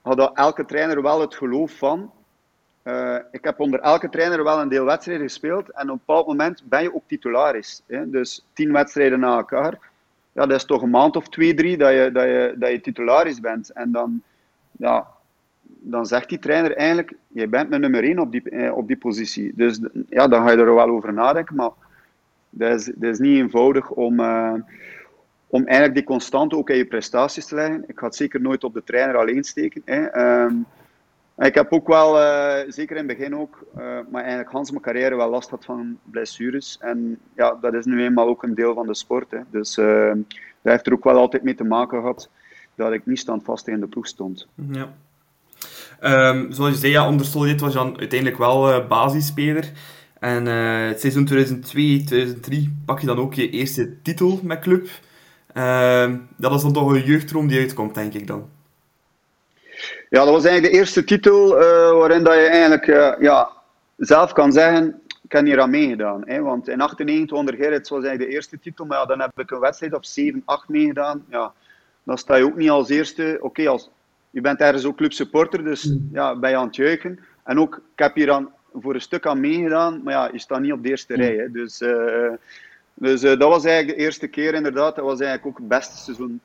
had elke trainer wel het geloof van. ik heb onder elke trainer wel een deel wedstrijden gespeeld en op een bepaald moment ben je ook titularis. Hè? Dus tien wedstrijden na elkaar ja, dat is toch een maand of twee, drie dat je, dat je, dat je titularis bent. En dan, ja, dan zegt die trainer eigenlijk, jij bent mijn nummer één op die, eh, op die positie. Dus ja, dan ga je er wel over nadenken, maar dat is, dat is niet eenvoudig om, uh, om eigenlijk die constante ook in je prestaties te leggen. Ik ga het zeker nooit op de trainer alleen steken. Hè. Um, ik heb ook wel, uh, zeker in het begin ook, uh, maar eigenlijk Hans mijn carrière wel last had van blessures. En ja, dat is nu eenmaal ook een deel van de sport. Hè. Dus uh, dat heeft er ook wel altijd mee te maken gehad dat ik niet standvastig in de ploeg stond.
Ja. Um, zoals je zei, ja, onder Solid was je dan uiteindelijk wel basisspeler. En het seizoen 2002-2003 pak je dan ook je eerste titel met club. Uh, dat is dan toch een jeugdroom die uitkomt, denk ik dan.
Ja, dat was eigenlijk de eerste titel uh, waarin dat je eigenlijk ja, zelf kan zeggen, ik heb hier aan meegedaan. Hè? Want in 98 onder Gerrits was eigenlijk de eerste titel, maar ja, dan heb ik een wedstrijd of 7, 8 meegedaan. Ja, dan sta je ook niet als eerste. Oké, als je bent ergens ook clubsupporter, dus mm. ja, ben je aan het juichen. En ook, ik heb hier aan, voor een stuk aan meegedaan, maar ja, je staat niet op de eerste mm. rij. Hè. Dus, uh, dus dat was eigenlijk de eerste keer inderdaad. Dat was eigenlijk ook het beste seizoen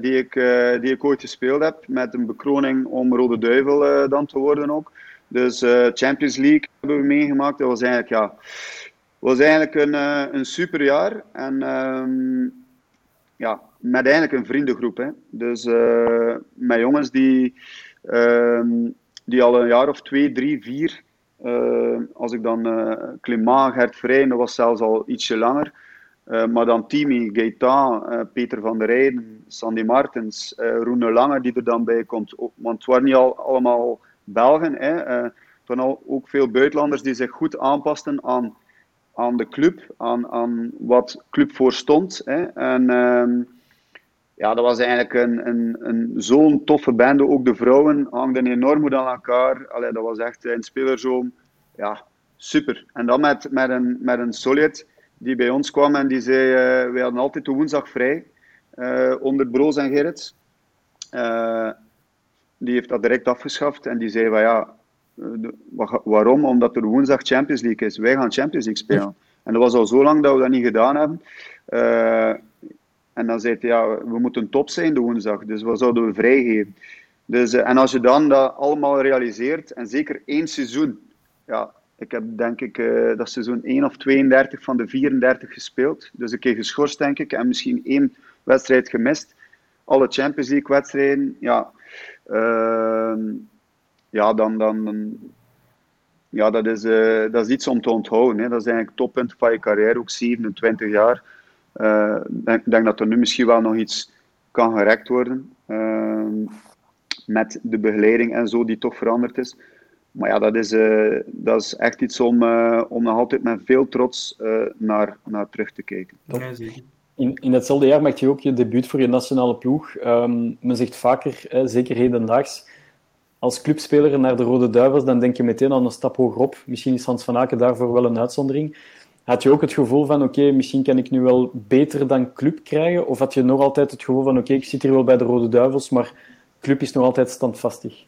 die, ik, die ik ooit gespeeld heb. Met een bekroning om Rode Duivel dan te worden ook. Dus Champions League hebben we meegemaakt. Dat was eigenlijk, ja, was eigenlijk een, een super jaar. En ehm, ja, met eigenlijk een vriendengroep. Hè. Dus uh, met jongens die, uh, die al een jaar of twee, drie, vier, als ik dan uh, Clément, Gert Vrij, dat was zelfs al ietsje langer. Maar dan Timi, Gaetan, Peter van der Rijden, Sandy Martens, Roene Lange die er dan bij komt. Want het waren niet al, allemaal Belgen. Hè. waren ook veel buitenlanders die zich goed aanpasten aan, aan de club, aan, aan wat club voor stond. Hè. En ehm, ja, dat was eigenlijk een, een, een zo'n toffe bende. Ook de vrouwen hangden enorm goed aan elkaar. Allee, dat was echt een spelerzoom. Ja, super. En dan met, met, een, met een Solid die bij ons kwam en die zei: uh, wij hadden altijd de woensdag vrij uh, onder Broos en Gerrits. Uh, die heeft dat direct afgeschaft en die zei: van ja, waarom? Omdat er woensdag Champions League is. Wij gaan Champions League spelen. En dat was al zo lang dat we dat niet gedaan hebben. En dan zei hij, ja, we moeten top zijn de woensdag, dus wat zouden we vrijgeven? Dus, eh, en als je dan dat allemaal realiseert, en zeker één seizoen, ja, ik heb denk ik uh, dat seizoen 1 of 32 van de 34 gespeeld, dus een keer geschorst denk ik, en misschien één wedstrijd gemist. Alle Champions League wedstrijden, ja, uh, ja dan, dan, ja, dat is, uh, dat is iets om te onthouden. Hè. Dat is eigenlijk het toppunt van je carrière, ook 27 jaar. Eh, ik denk, dat er nu misschien wel nog iets kan gerekt worden. Ehm, met de begeleiding en zo, die toch veranderd is. Maar ja, dat is, uh, dat is echt iets om, uh, om nog altijd met veel trots uh, naar, naar terug te kijken.
In, in hetzelfde jaar maak je ook je debuut voor je nationale ploeg. Um, men zegt vaker, hè, zeker hedendaags, als clubspeler naar de Rode Duivels, dan denk je meteen aan een stap hogerop. Misschien is Hans van Aken daarvoor wel een uitzondering. Had je ook het gevoel van, oké, misschien kan ik nu wel beter dan club krijgen? Of had je nog altijd het gevoel van, oké, ik zit hier wel bij de Rode Duivels, maar club is nog altijd standvastig?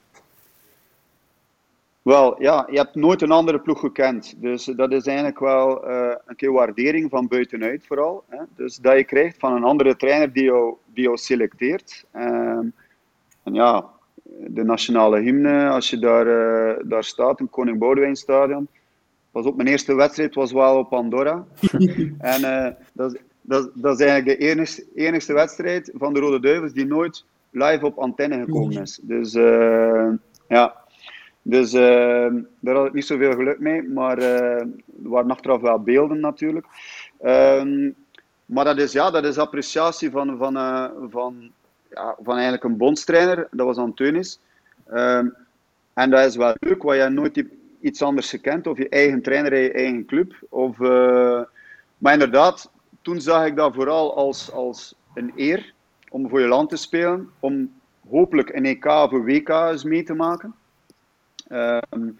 Wel, ja, je hebt nooit een andere ploeg gekend. Dus dat is eigenlijk wel uh, een keer waardering van buitenuit vooral. Hè. Dus dat je krijgt van een andere trainer die jou, die jou selecteert. Um, en ja, de nationale hymne, als je daar, uh, daar staat, in Koning Boudewijn Stadion was ook mijn eerste wedstrijd was wel op Andorra. en uh, dat, dat, dat, is eigenlijk de enigste, enigste wedstrijd van de Rode Duivels die nooit live op antenne gekomen is. Dus ja, dus uh, daar had ik niet zoveel geluk mee, maar er waren achteraf wel beelden natuurlijk. Ehm, maar dat is, ja, dat is appreciatie van, van, van, ja, van eigenlijk een bondstrainer, dat was Antonis. Um, en dat is wel leuk, wat je nooit iets anders gekend, of je eigen trainer in je eigen club. Of, uh, maar inderdaad, toen zag ik dat vooral als, als een eer om voor je land te spelen, om hopelijk een EK of een WK eens mee te maken. Um,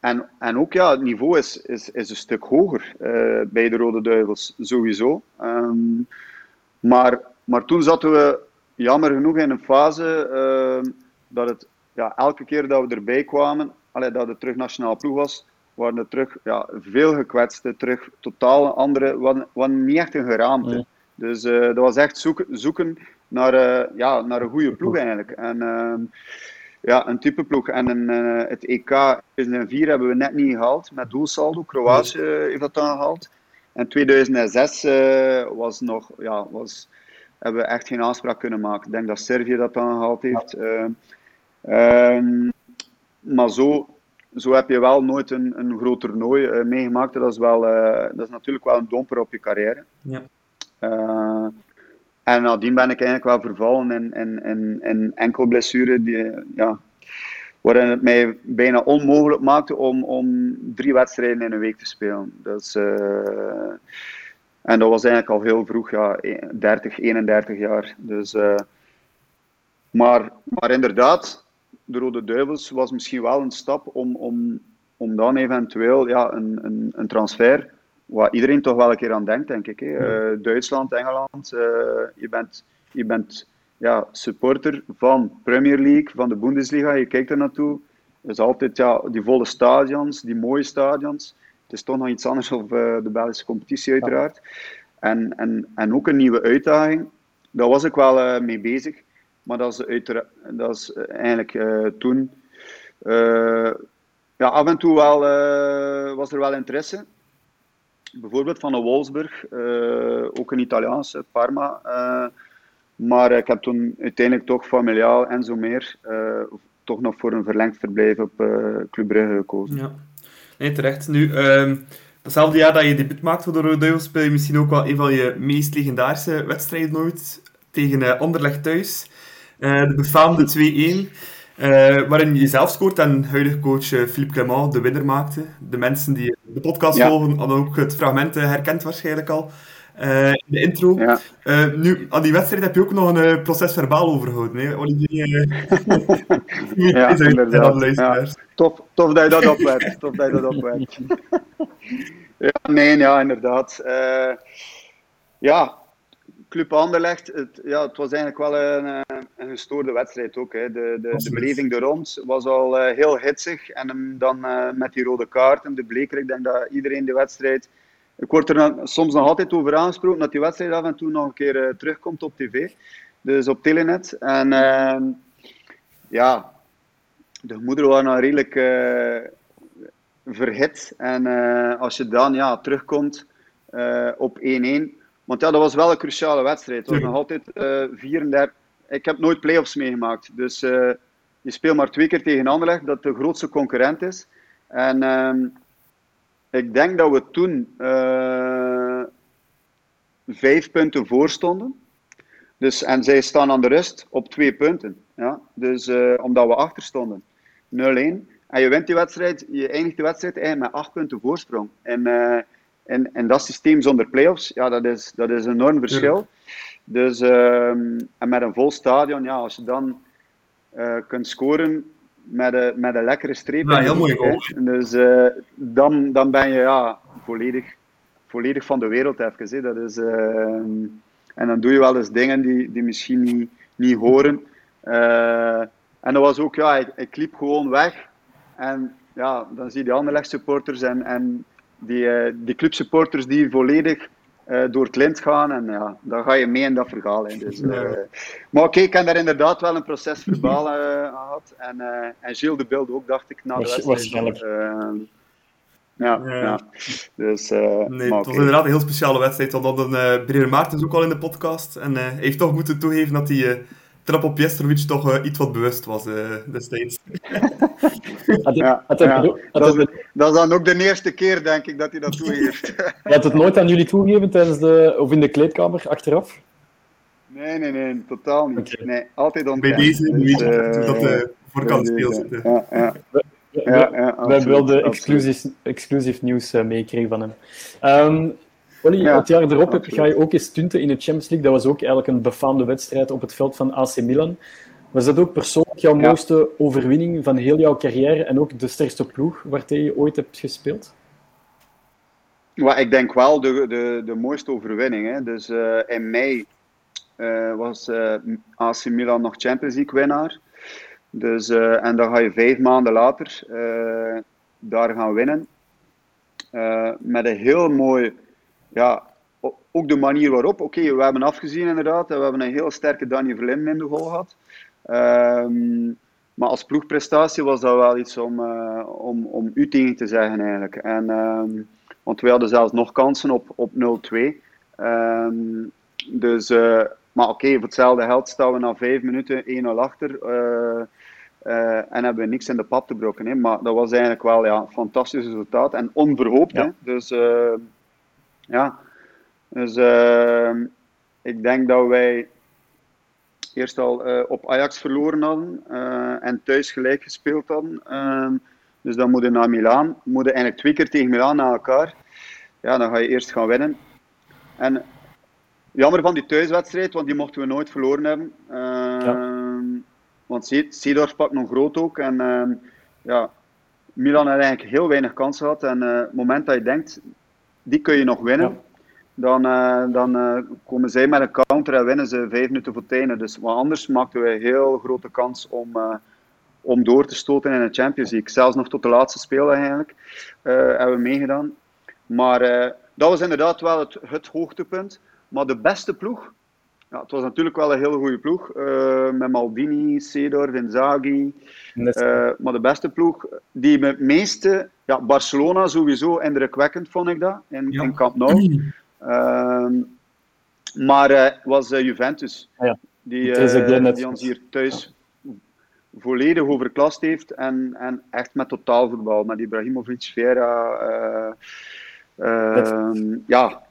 en, en ook ja, het niveau is, is, is een stuk hoger uh, bij de Rode Duivels, sowieso. Um, maar, maar toen zaten we jammer genoeg in een fase uh, dat het ja, elke keer dat we erbij kwamen, allee, dat het terug nationaal ploeg was, waren er terug ja, veel gekwetsten, terug totaal andere, wat niet echt een geraamte. Dus uh, dat was echt zoeken, zoeken naar, uh, ja, naar een goede ploeg eigenlijk. En ja, een type ploeg. En een, uh, het EK 2004 hebben we net niet gehaald met doelsaldo. Kroatië heeft dat dan gehaald. En 2006 was nog, ja, was, hebben we echt geen aanspraak kunnen maken. Ik denk dat Servië dat dan gehaald heeft. Ehm, maar zo, zo heb je wel nooit een, een groot toernooi meegemaakt. Dat is, wel, dat is natuurlijk wel een domper op je carrière. Ja. En nadien ben ik eigenlijk wel vervallen in, in, in, in enkel blessure. Die, ja, waarin het mij bijna onmogelijk maakte om, om drie wedstrijden in een week te spelen. Dus, uh, en dat was eigenlijk al heel vroeg, ja, 30, 31 jaar. Dus, uh, maar, maar inderdaad, de Rode Duivels was misschien wel een stap om, om, om dan eventueel ja, een, een, een transfer, waar iedereen toch wel een keer aan denkt, denk ik. Hè. Uh, Duitsland, Engeland, je bent, je bent ja, supporter van Premier League, van de Bundesliga. Je kijkt er naartoe. is altijd ja, die volle stadions, die mooie stadions. Het is toch nog iets anders op uh, de Belgische competitie, uiteraard. En, en, en ook een nieuwe uitdaging. Daar was ik wel mee bezig. Maar dat is, uiteraard, dat is eigenlijk toen. ja, af en toe wel, was er wel interesse. Bijvoorbeeld van de Wolfsburg, ook een Italiaanse, Parma. Maar ik heb toen uiteindelijk toch familiaal en zo meer uh, toch nog voor een verlengd verblijf op Club Brugge gekozen.
Ja, nee, terecht. Nu, uh, datzelfde jaar dat je debuut maakt voor de Rode speel je misschien ook wel een van je meest legendarische wedstrijden nooit tegen Anderlecht thuis. de befaamde 2-1. Waarin je zelf scoort en huidige coach Philippe Clement de winnaar maakte. De mensen die de podcast ja. volgen hadden ook het fragment herkend waarschijnlijk al. Uh, in de intro. Ja. Uh, nu, aan die wedstrijd heb je ook nog een uh, proces verbaal overgehouden. Hè? Olivier,
ja, inderdaad. Ja. Tof, tof dat je dat opwerkt. tof dat je dat opwerkt. ja, nee, ja, inderdaad. ja, Club Anderlecht, het, ja, het was eigenlijk wel een, een gestoorde wedstrijd ook. Hè. De, de, de beleving er rond was al heel hitsig. En dan met die rode kaarten, de bleker, ik denk dat iedereen de wedstrijd ik word er soms nog altijd over aangesproken dat die wedstrijd af en toe nog een keer terugkomt op tv. Dus op Telenet. En uh, ja, de moeder waren dan redelijk uh, verhit. En uh, als je dan ja, terugkomt op 1-1. Want ja, dat was wel een cruciale wedstrijd. Het was nog altijd 34. Ik heb nooit play-offs meegemaakt. Dus je speelt maar twee keer tegen Anderlecht, dat de grootste concurrent is. En ehm, ik denk dat we toen uh, vijf punten voor stonden. Dus, en zij staan aan de rust op twee punten. Ja? Dus uh, omdat we achter stonden. 0-1. En je wint die wedstrijd, je eindigt de wedstrijd eigenlijk met acht punten voorsprong. En, uh, en, en dat systeem zonder play-offs, ja, dat is, dat is een enorm verschil. Ja. Dus, en met een vol stadion, ja, als je dan kunt scoren, met een, met een lekkere streep.
Ja, heel mooi goal.
Dus uh, dan, dan ben je ja, volledig, volledig van de wereld even. Hè. Dat is, uh, en dan doe je wel eens dingen die, die misschien niet, niet horen. Uh, en dat was ook, ja, ik, ik liep gewoon weg. En ja, dan zie je die andere supporters en, en die, die clubsupporters die volledig uh, door het lint gaan. En ja, dan ga je mee in dat verhaal. Hè. Dus, uh, maar oké, okay, ik heb daar inderdaad wel een proces verbaal uh, gehad. En, en Gilles de Beeld ook, dacht ik, na de wedstrijd.
Waarschijnlijk.
Ja, ja, ja. Dus,
nee, het was okay. inderdaad een heel speciale wedstrijd. Want dan uh, Breer Maartens ook al in de podcast. En heeft toch moeten toegeven dat hij trap op Jestrovic toch uh, iets wat bewust was uh, destijds.
ja, dat, is, dat, is, dan ook de eerste keer, denk ik, dat hij dat toegeeft.
Hij had het nooit aan jullie toegegeven tijdens de, of in de kleedkamer achteraf?
Nee, nee, nee, totaal niet. Okay. Nee, altijd
ontdekt. Bij deze dus, weet uh, dat de voorkant speel zit.
Ja, ja. We,
we, ja, ja, we hebben wel de exclusief, exclusief nieuws uh, meegekregen van hem. Um, Olly, ja, het jaar erop absoluut. ga je ook eens stunten in de Champions League. Dat was ook eigenlijk een befaamde wedstrijd op het veld van AC Milan. Was dat ook persoonlijk jouw ja. mooiste overwinning van heel jouw carrière en ook de sterkste ploeg waar je ooit hebt gespeeld?
Ja, ik denk wel de, de, de mooiste overwinning. Hè. Dus uh, in mei uh, was uh, AC Milan nog Champions League winnaar. Dus, en dan ga je vijf maanden later daar gaan winnen. met een heel mooi ja, ook de manier waarop. Oké, okay, we hebben afgezien inderdaad. We hebben een heel sterke Daniel Verlinden in de goal gehad. Um, maar als ploegprestatie was dat wel iets om, uh, om, om u tegen te zeggen eigenlijk. En, um, want we hadden zelfs nog kansen op, op 0-2. Um, dus, uh, maar oké, okay, voor hetzelfde geld staan we na vijf minuten 1-0 achter. Uh, en hebben we niks in de pap te brokken. Hè. Maar dat was eigenlijk wel ja, een fantastisch resultaat en onverhoopt. Ja. Hè. Dus ja, dus uh, ik denk dat wij eerst al uh, op Ajax verloren hadden en thuis gelijk gespeeld hadden. Ehm, dus dan moeten naar Milaan. Moeten eigenlijk twee keer tegen Milaan na elkaar. Ja, dan ga je eerst gaan winnen. En jammer van die thuiswedstrijd, want die mochten we nooit verloren hebben. Ja. Want Seedorf pakt nog groot ook. En ja, Milan had eigenlijk heel weinig kansen gehad. En uh, het moment dat je denkt, die kun je nog winnen, dan, eh, dan eh, komen zij met een counter en winnen ze vijf minuten voor het Dus wat anders maakten we een heel grote kans om, om door te stoten in de Champions League. Zelfs nog tot de laatste spelen eigenlijk hebben we meegedaan. Maar dat was inderdaad wel het, het hoogtepunt. Maar de beste ploeg, ja, het was natuurlijk wel een hele goede ploeg. Uh, met Maldini, Cedor, Inzaghi. Uh, maar de beste ploeg, die me het meeste... Ja, Barcelona sowieso indrukwekkend, vond ik dat, in, ja. in Camp Nou. Uh, maar uh, was Juventus.
Ja.
Die, die ons hier thuis volledig overklast heeft. En, en echt met totaalvoetbal. Met Ibrahimovic, Vera... Ehm, ja,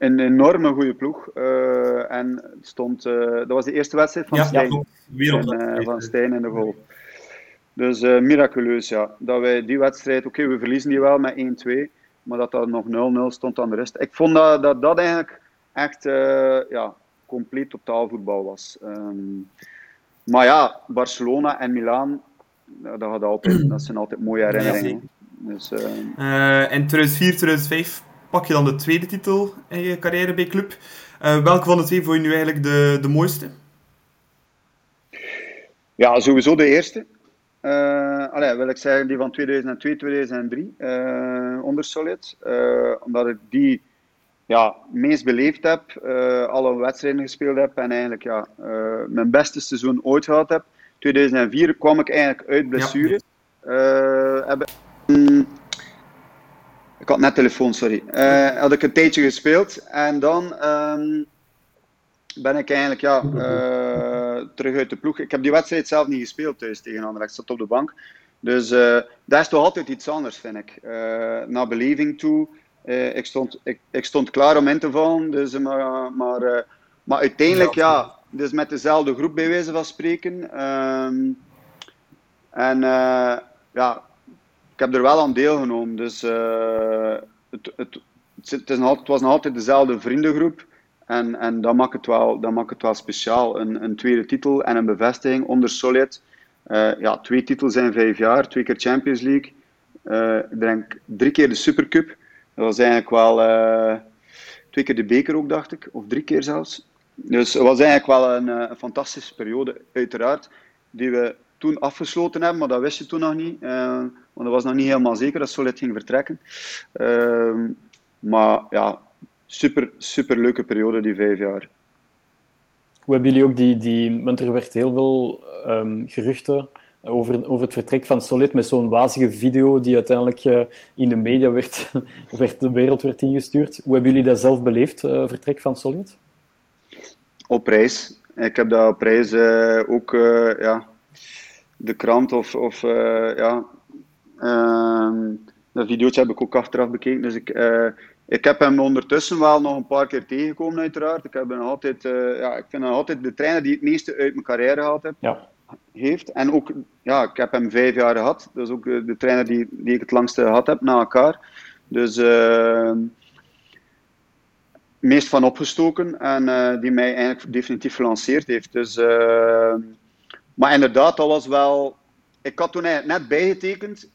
een enorme goede ploeg. Uh, en stond, uh, dat was de eerste wedstrijd van
ja,
Stijn.
Ja,
en, uh, van Stijn in de goal. Dus miraculeus, ja. Dat wij die wedstrijd, oké, okay, we verliezen die wel met 1-2, maar dat dat nog 0-0 stond aan de rest. Ik vond dat dat, dat eigenlijk echt ja, compleet totaal was. Um, maar ja, Barcelona en Milaan, dat, had altijd, dat zijn altijd mooie herinneringen. Dus,
in 2004, 2005 pak je dan de tweede titel in je carrière bij club. Uh, welke van de twee vond je nu eigenlijk de, de mooiste?
Ja, sowieso de eerste. Uh, allee, wil ik zeggen, die van 2002, 2003 uh, onder Solid. Uh, omdat ik die ja, meest beleefd heb, alle wedstrijden gespeeld heb en eigenlijk ja, mijn beste seizoen ooit gehad heb. 2004 kwam ik eigenlijk uit blessure. Ja. heb, ik had net telefoon, sorry. Uh, had ik een tijdje gespeeld en dan um, ben ik eigenlijk ja, uh, terug uit de ploeg. Ik heb die wedstrijd zelf niet gespeeld thuis tegen Anderlecht, ik zat op de bank. Dus uh, dat is toch altijd iets anders, vind ik. naar beleving toe. ik, stond, ik, ik, stond klaar om in te vallen, dus, maar, maar, maar uiteindelijk ja, dus met dezelfde groep bij wijze van spreken. Um, en ja, heb er wel aan deelgenomen. Dus uh, het, het, het, het, was nog altijd dezelfde vriendengroep. En, en dat, maakt het wel, dat maakt het wel speciaal. Een, een tweede titel en een bevestiging onder Solid. Uh, ja, twee titels in vijf jaar, twee keer Champions League. Ik denk drie keer de Supercup. Dat was eigenlijk wel twee keer de beker ook, dacht ik. Of drie keer zelfs. Dus het was eigenlijk wel een, een fantastische periode, uiteraard. Die we toen afgesloten hebben, maar dat wist je toen nog niet. Want dat was nog niet helemaal zeker dat Solid ging vertrekken. Uh, maar ja, super, super leuke periode, die vijf jaar.
Hoe hebben jullie ook die, die want er werd heel veel um, geruchten over, over het vertrek van Solid met zo'n wazige video die uiteindelijk uh, in de media werd, werd, de wereld werd ingestuurd. Hoe hebben jullie dat zelf beleefd, uh, vertrek van Solid?
Op reis. Ik heb dat op reis uh, ook ja, de krant of, of ja, dat videootje heb ik ook achteraf bekeken. Dus ik, uh, ik heb hem ondertussen wel nog een paar keer tegengekomen, uiteraard. Ik, heb hem altijd, ja, ik vind hem altijd de trainer die het meeste uit mijn carrière gehad heb,
ja.
heeft. En ook, ja, ik heb hem vijf jaar gehad. Dat is ook de trainer die, die ik het langste gehad heb na elkaar. Dus ehm, meest van opgestoken en die mij eigenlijk definitief gelanceerd heeft. Dus ehm, maar inderdaad, dat was wel. Ik had toen eigenlijk net bijgetekend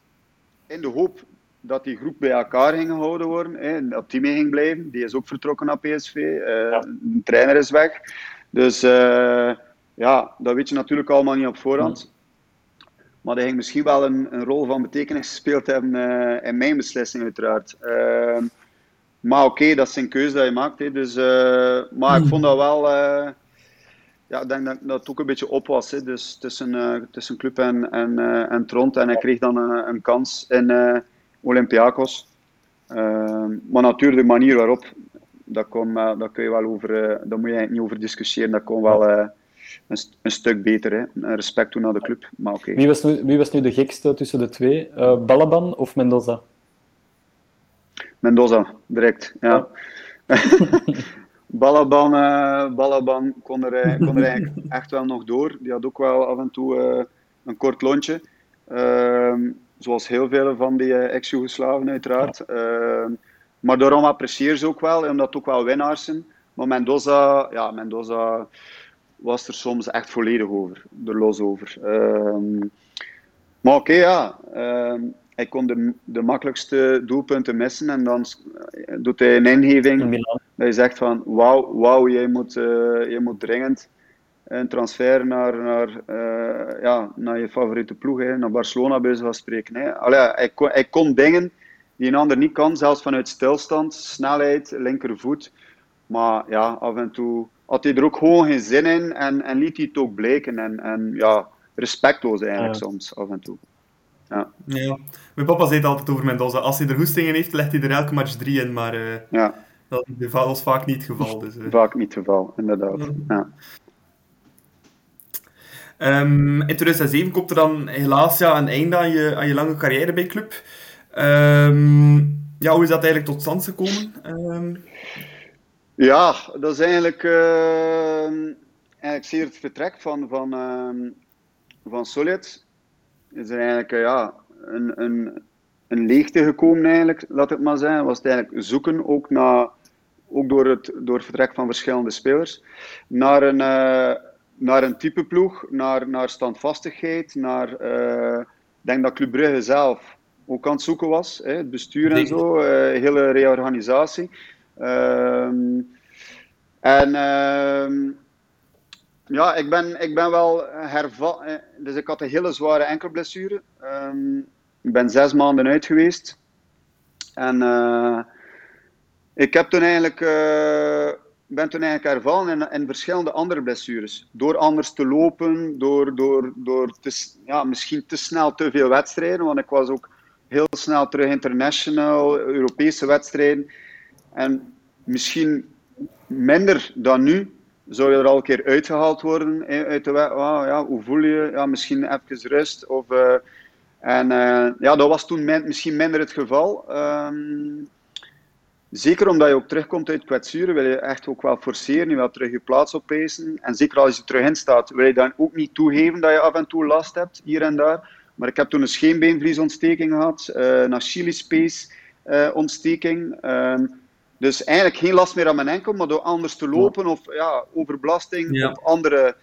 in de hoop dat die groep bij elkaar ging gehouden worden. Hè, dat die mee ging blijven. Die is ook vertrokken naar PSV. Eh, De trainer is weg. Dus uh, ja, dat weet je natuurlijk allemaal niet op voorhand. Maar hij ging misschien wel een, een, rol van betekenis gespeeld hebben uh, in mijn beslissing, uiteraard. maar oké, okay, dat is een keuze dat je maakt. Hè, dus, maar ik vond dat wel ja, ik denk dat, dat het ook een beetje op was. Hè. Dus tussen, uh, tussen club en, en, uh, en Tront. En hij kreeg dan een, een kans in Olympiakos. Ehm, maar natuurlijk, de manier waarop, dat kon, daar kun je wel over, daar moet je niet over discussiëren. Dat kon wel een, een, stuk beter. Hè. Respect toe naar de club. Maar okay.
wie, was nu, wie was nu de gekste tussen de twee? Balaban of Mendoza?
Mendoza, direct. Ja. Balaban, uh, Balaban kon, er, eh, kon er eigenlijk echt wel nog door. Die had ook wel af en toe uh, een kort lontje. Uh, zoals heel veel van die ex-Jugoslaven uiteraard. Ehm, maar daarom apprecieer ze ook wel, omdat het ook wel winnaars zijn. Maar Mendoza, ja, Mendoza was er soms echt volledig over, er los over. Ehm, maar oké, ja. Ehm, hij kon de, de makkelijkste doelpunten missen en dan doet hij een ingeving dat je zegt van wauw, wow, jij, moet, uh, jij moet dringend een transfer naar, naar, uh, ja, naar je favoriete ploeg, hè, naar Barcelona bij van spreken. Hè. Allee, hij, kon, hij kon dingen die een ander niet kan, zelfs vanuit stilstand, snelheid, linkervoet. Maar ja, af en toe had hij er ook gewoon geen zin in en, en liet hij het ook blijken. En, en ja, respectloos eigenlijk soms, af en toe. Ja.
ja. Mijn papa zei het altijd over Mendoza. Als hij er hoestingen heeft, legt hij er elke match drie in. Maar uh, ja. Dat was vaak niet het geval. Dus, uh.
Vaak niet het geval, inderdaad. Ja.
Um, in 2007 komt er dan helaas ja, een einde aan je, aan je lange carrière bij club. Um, ja, hoe is dat eigenlijk tot stand gekomen? Um...
Ja, dat is eigenlijk, uh, eigenlijk zeer het vertrek van, van, van Solid is er eigenlijk uh, ja, een, een, een leegte gekomen, eigenlijk, laat het maar zijn. Was het eigenlijk zoeken, ook, naar, ook door, het, door het vertrek van verschillende spelers, naar een, uh, naar een type ploeg, naar, naar standvastigheid, naar. Uh, ik denk dat Club Brugge zelf ook aan het zoeken was, hè, het bestuur en zo, hele reorganisatie. Ehm, en ehm, ja, ik ben, ik ben wel hervat. Eh, dus ik had een hele zware enkelblessure. Um, ik ben zes maanden uit geweest. En uh, ik heb toen eigenlijk, uh, ben toen eigenlijk hervallen in, in, verschillende andere blessures. Door anders te lopen, door, door, door te, ja, misschien te snel te veel wedstrijden. Want ik was ook heel snel terug international, Europese wedstrijden. En misschien minder dan nu zou je er al een keer uitgehaald worden uit de ja, hoe voel je? Ja, misschien even rust. Of, uh, en ja, dat was toen misschien minder het geval. Um, zeker omdat je ook terugkomt uit kwetsuren, wil je echt ook wel forceren. Je wil terug je plaats opeisen. En zeker als je terug in staat, wil je dan ook niet toegeven dat je af en toe last hebt, hier en daar. Maar ik heb toen een scheenbeenvliesontsteking gehad, uh, een Achillespees ontsteking. Um, dus eigenlijk geen last meer aan mijn enkel, maar door anders te lopen of ja, overbelasting of andere.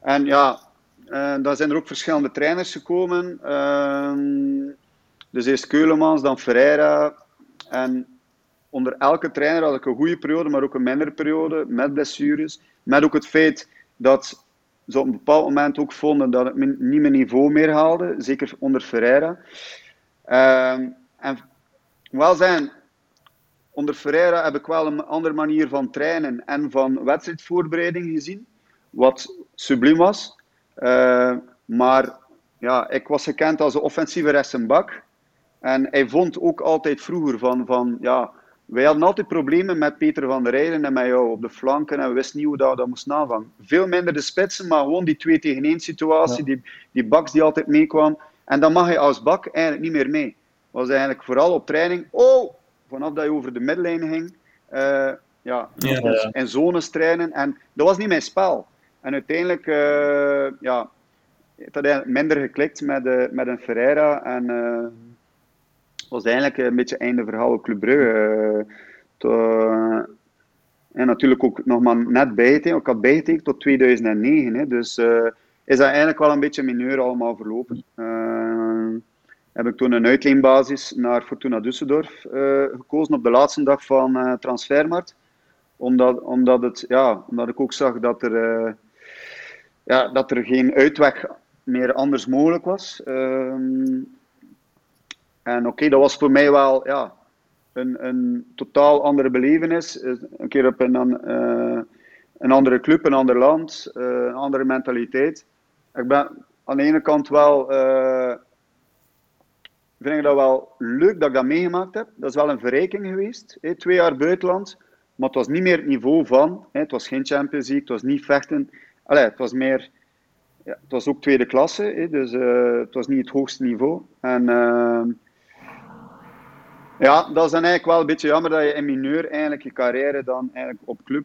En ja, uh, daar zijn er ook verschillende trainers gekomen. Uh, dus eerst Keulemans, dan Ferreira. En onder elke trainer had ik een goede periode, maar ook een mindere periode met blessures. Met ook het feit dat ze op een bepaald moment ook vonden dat ik niet mijn niveau meer haalde, zeker onder Ferreira. Uh, en wel zijn, onder Ferreira heb ik wel een andere manier van trainen en van wedstrijdvoorbereiding gezien, wat subliem was. Uh, maar ja, ik was gekend als een offensieve rechtsbak. En hij vond ook altijd vroeger van, van ja, wij hadden altijd problemen met Peter van der Rijden en met jou op de flanken en we wisten niet hoe dat, dat moest navangen. Veel minder de spitsen, maar gewoon die 2 tegen 1 situatie, die, die baks die altijd meekwam. En dan mag je als bak eigenlijk niet meer mee. Was eigenlijk vooral op training, oh, vanaf dat je over de middenlijn ging, uh, ja, ja, in zones trainen. En dat was niet mijn spel. En uiteindelijk, uh, ja, het had eigenlijk minder geklikt met, uh, met een Ferreira. En was eigenlijk een beetje einde verhaal Club Brugge. en natuurlijk ook nog maar net bijgetekend. Ik had bijgetekend tot 2009. Hè, dus is dat eigenlijk wel een beetje mineur allemaal verlopen heb ik toen een uitleenbasis naar Fortuna Düsseldorf gekozen op de laatste dag van transfermarkt. Omdat, omdat, het, ja, omdat ik ook zag dat er, ja, dat er geen uitweg meer anders mogelijk was. Ehm, en oké, dat was voor mij wel ja, een, een totaal andere belevenis. Een keer op een, een andere club, een ander land, een andere mentaliteit. Ik ben aan de ene kant wel vind ik dat wel leuk dat ik dat meegemaakt heb. Dat is wel een verrijking geweest. Twee jaar buitenland, maar het was niet meer het niveau van. Het was geen Champions League, het was niet vechten. Allee, het was meer... Ja, het was ook tweede klasse, dus uh, het was niet het hoogste niveau. En, uh, Ja, dat is dan eigenlijk wel een beetje jammer dat je in mineur eigenlijk je carrière dan eigenlijk op club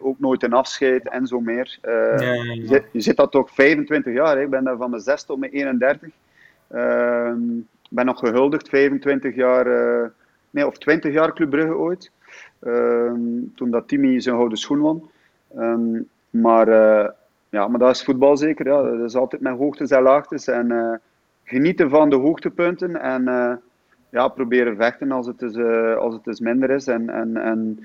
ook nooit een afscheid en zo meer. Uh, ja, ja, ja. Je, je, zit dat toch 25 jaar. Hè. Ik ben daar van mijn 6 tot mijn 31. Uh, ben nog gehuldigd 25 jaar, uh, nee, of 20 jaar Club Brugge ooit. Ehm, toen dat Timmy zijn gouden schoen won. Ehm, maar, uh, ja, maar dat is voetbal zeker. Ja. Dat is altijd met hoogtes en laagtes. En genieten van de hoogtepunten. En ja, proberen vechten als het, is, als het is minder is. En, en, en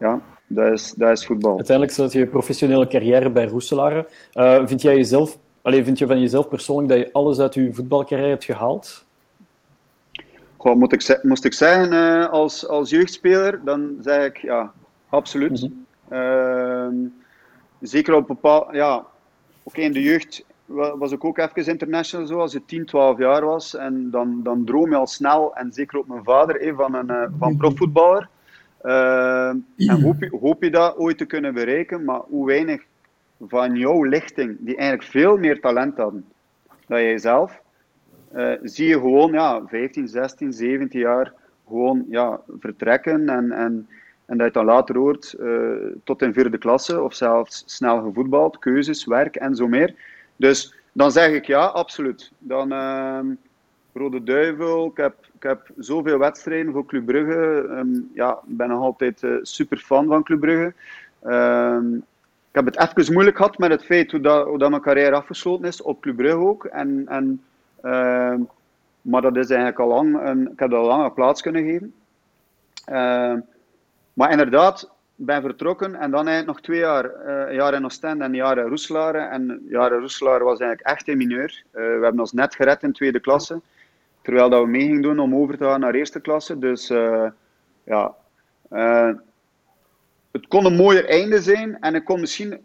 ja, dat is, dat is voetbal.
Uiteindelijk zat je professionele carrière bij Roeselare. vind jij jezelf, alleen vind je van jezelf persoonlijk dat je alles uit je voetbalcarrière hebt gehaald?
Goh, moet ik, moest ik zeggen, uh, als, als jeugdspeler, dan zeg ik ja, absoluut. Mm -hmm. zeker op bepaald. Ja, oké, okay, in de jeugd was ik ook even international zo, als je 10, 12 jaar was. En dan, dan droom je al snel, en zeker op mijn vader, eh, van een uh, van profvoetballer. Uh, en hoop je, hoop je dat ooit te kunnen bereiken, maar hoe weinig van jouw lichting, die eigenlijk veel meer talent hadden dan jij zelf, uh, zie je gewoon ja, 15, 16, 17 jaar gewoon ja, vertrekken en, en, en dat je dan later hoort uh, tot in vierde klasse of zelfs snel gevoetbald, keuzes, werk en zo meer. Dus dan zeg ik ja, absoluut. Dan uh, Rode Duivel, ik heb, ik heb zoveel wedstrijden voor Club Brugge. Um, ja, ik ben nog altijd uh, super fan van Club Brugge. Um, ik heb het even moeilijk gehad met het feit hoe, dat, dat mijn carrière afgesloten is, op Club Brugge ook. En, en Ehm, maar dat is eigenlijk al lang, een, ik heb dat al lang een plaats kunnen geven. Ehm, maar inderdaad, ben vertrokken en dan eigenlijk nog twee jaar, een jaar in Oostende en een jaar in Roeselare. En een jaar in Roeselare was eigenlijk echt een mineur. Uh, we hebben ons net gered in tweede klasse, terwijl dat we mee gingen doen om over te gaan naar eerste klasse. Dus uh, ja, het kon een mooier einde zijn en ik kon misschien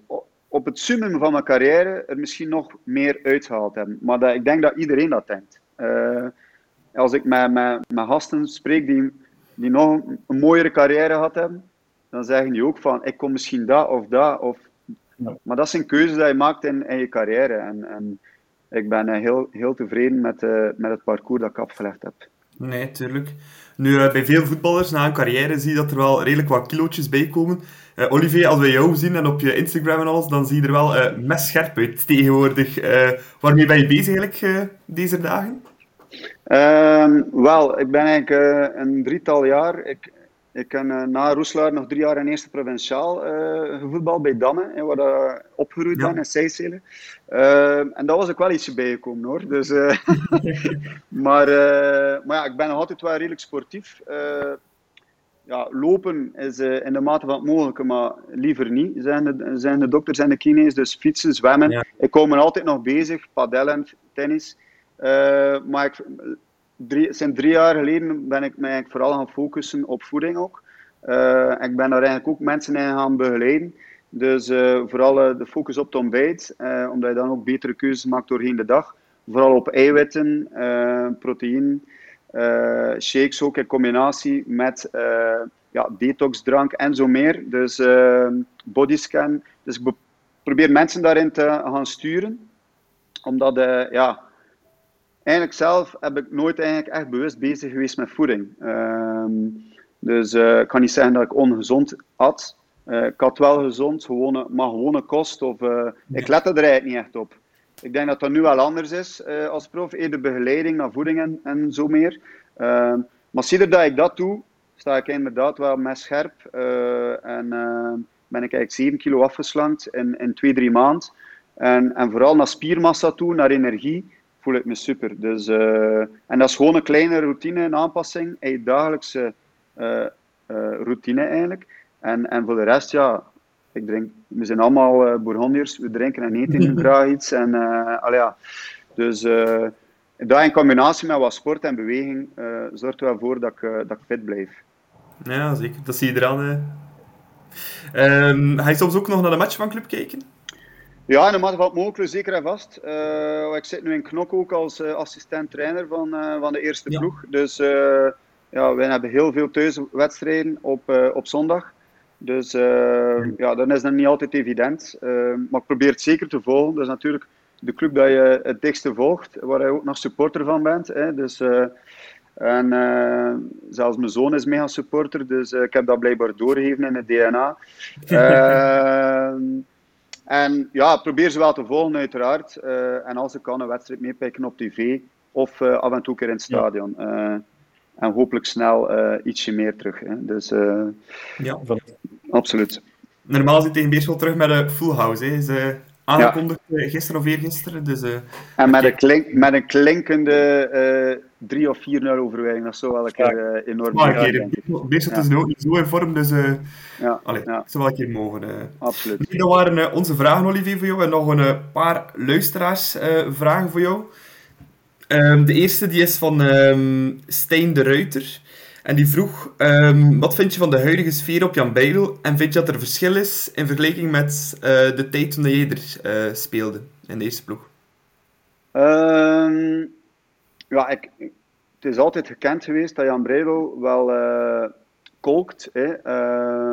op het summum van mijn carrière er misschien nog meer uitgehaald hebben. Maar dat, ik denk dat iedereen dat denkt. Als ik met, met gasten spreek die, die nog een, mooiere carrière gehad hebben, dan zeggen die ook van, ik kom misschien dat of dat. Of... Maar dat zijn keuzes die je maakt in, in je carrière. En, en ik ben heel, heel tevreden met, uh, met het parcours dat ik afgelegd heb.
Nee, tuurlijk. Nu, uh, bij veel voetballers na een carrière zie je dat er wel redelijk wat kilootjes bij komen. Uh, Olivier, als we jou zien en op je Instagram en alles, dan zie je er wel uh, messcherp uit tegenwoordig. Uh, waarmee ben je bezig eigenlijk deze dagen?
Um, wel, ik ben eigenlijk een drietal jaar. Ik, ik heb na Roeslaar nog drie jaar in eerste provinciaal gevoetbald bij Damme, waar ik opgeroeid ja. ben in. Ehm, en daar was ik wel ietsje bijgekomen hoor. Dus, maar, maar ja, ik ben nog altijd wel redelijk sportief ja, lopen is uh, in de mate van het mogelijke, maar liever niet, zijn de, zijn de dokters en de kines. Dus fietsen, zwemmen. Ik kom er altijd nog bezig, padellen, tennis. Uh, maar ik, drie, sinds drie jaar geleden ben ik mij vooral gaan focussen op voeding ook. Uh, ik ben daar eigenlijk ook mensen in gaan begeleiden. Dus vooral de focus op het ontbijt, omdat je dan ook betere keuzes maakt doorheen de dag. Vooral op eiwitten, proteïne. Shakes ook in combinatie met ja, detoxdrank en zo meer. Dus bodyscan. Dus ik probeer mensen daarin te gaan sturen. Omdat, ja, eigenlijk zelf heb ik nooit eigenlijk echt bewust bezig geweest met voeding. Ehm, dus ik kan niet zeggen dat ik ongezond at. ik had wel gezond, gewone, maar gewone kost. Of, Ik let er eigenlijk niet echt op. Ik denk dat dat nu wel anders is uh, als prof. Eerder begeleiding naar voeding en, en zo meer. Uh, maar sinds dat ik dat doe, sta ik inderdaad wel met scherp. Uh, en ben ik eigenlijk 7 kilo afgeslankt in, in 2, 3 maanden. En, en vooral naar spiermassa toe, naar energie, voel ik me super. Dus, en dat is gewoon een kleine routine, een aanpassing in je dagelijkse routine eigenlijk. En, en voor de rest, ja, ik drink, we zijn allemaal uh, Bourgondiërs, we drinken en eten graag iets. En, uh, ja. Dus uh, dat in combinatie met wat sport en beweging zorgt er wel voor dat ik, dat ik fit blijf.
Ja, zeker. Dat zie je eraan. Um, ga je soms ook nog naar de match van club kijken?
Ja, in de mate van mogelijk, zeker en vast. Uh, ik zit nu in Knok ook als uh, assistent-trainer van, uh, van de eerste ja. ploeg. Dus ja, wij hebben heel veel thuiswedstrijden op, op zondag. Dus ja, dan is dat niet altijd evident. Maar ik probeer het zeker te volgen. Dat is natuurlijk de club dat je het dichtste volgt, waar je ook nog supporter van bent. Hè. Dus, En uh, zelfs mijn zoon is mega supporter, dus uh, ik heb dat blijkbaar doorgegeven in het DNA. uh, en ja, probeer ze wel te volgen uiteraard. en als ik kan een wedstrijd meepikken op tv of af en toe keer in het stadion. Ja. en hopelijk snel ietsje meer terug. Hè. Dus ja, absoluut.
Normaal zit tegen Beerschot terug met een full house. Hè. Ze aangekondigd ja. gisteren of eergisteren. Dus,
en met een, klink, met een klinkende 3 of 4-0 overwinning. Dat zou wel een keer uh, enorm
zijn. Beerschot is nu ook niet zo in vorm, dus uh, ja, allee, ja. zou wel een keer mogen. Uh.
Absoluut.
Dat waren onze vragen, Olivier, voor jou. En nog een paar luisteraarsvragen voor jou. Um, de eerste die is van um, Stijn de Ruiter. En die vroeg, um, wat vind je van de huidige sfeer op Jan Beidel? En vind je dat er verschil is in vergelijking met uh, de tijd toen jij er uh, speelde in de eerste ploeg?
Um, ja, ik, het is altijd gekend geweest dat Jan Breidel wel uh, kolkt. Hè,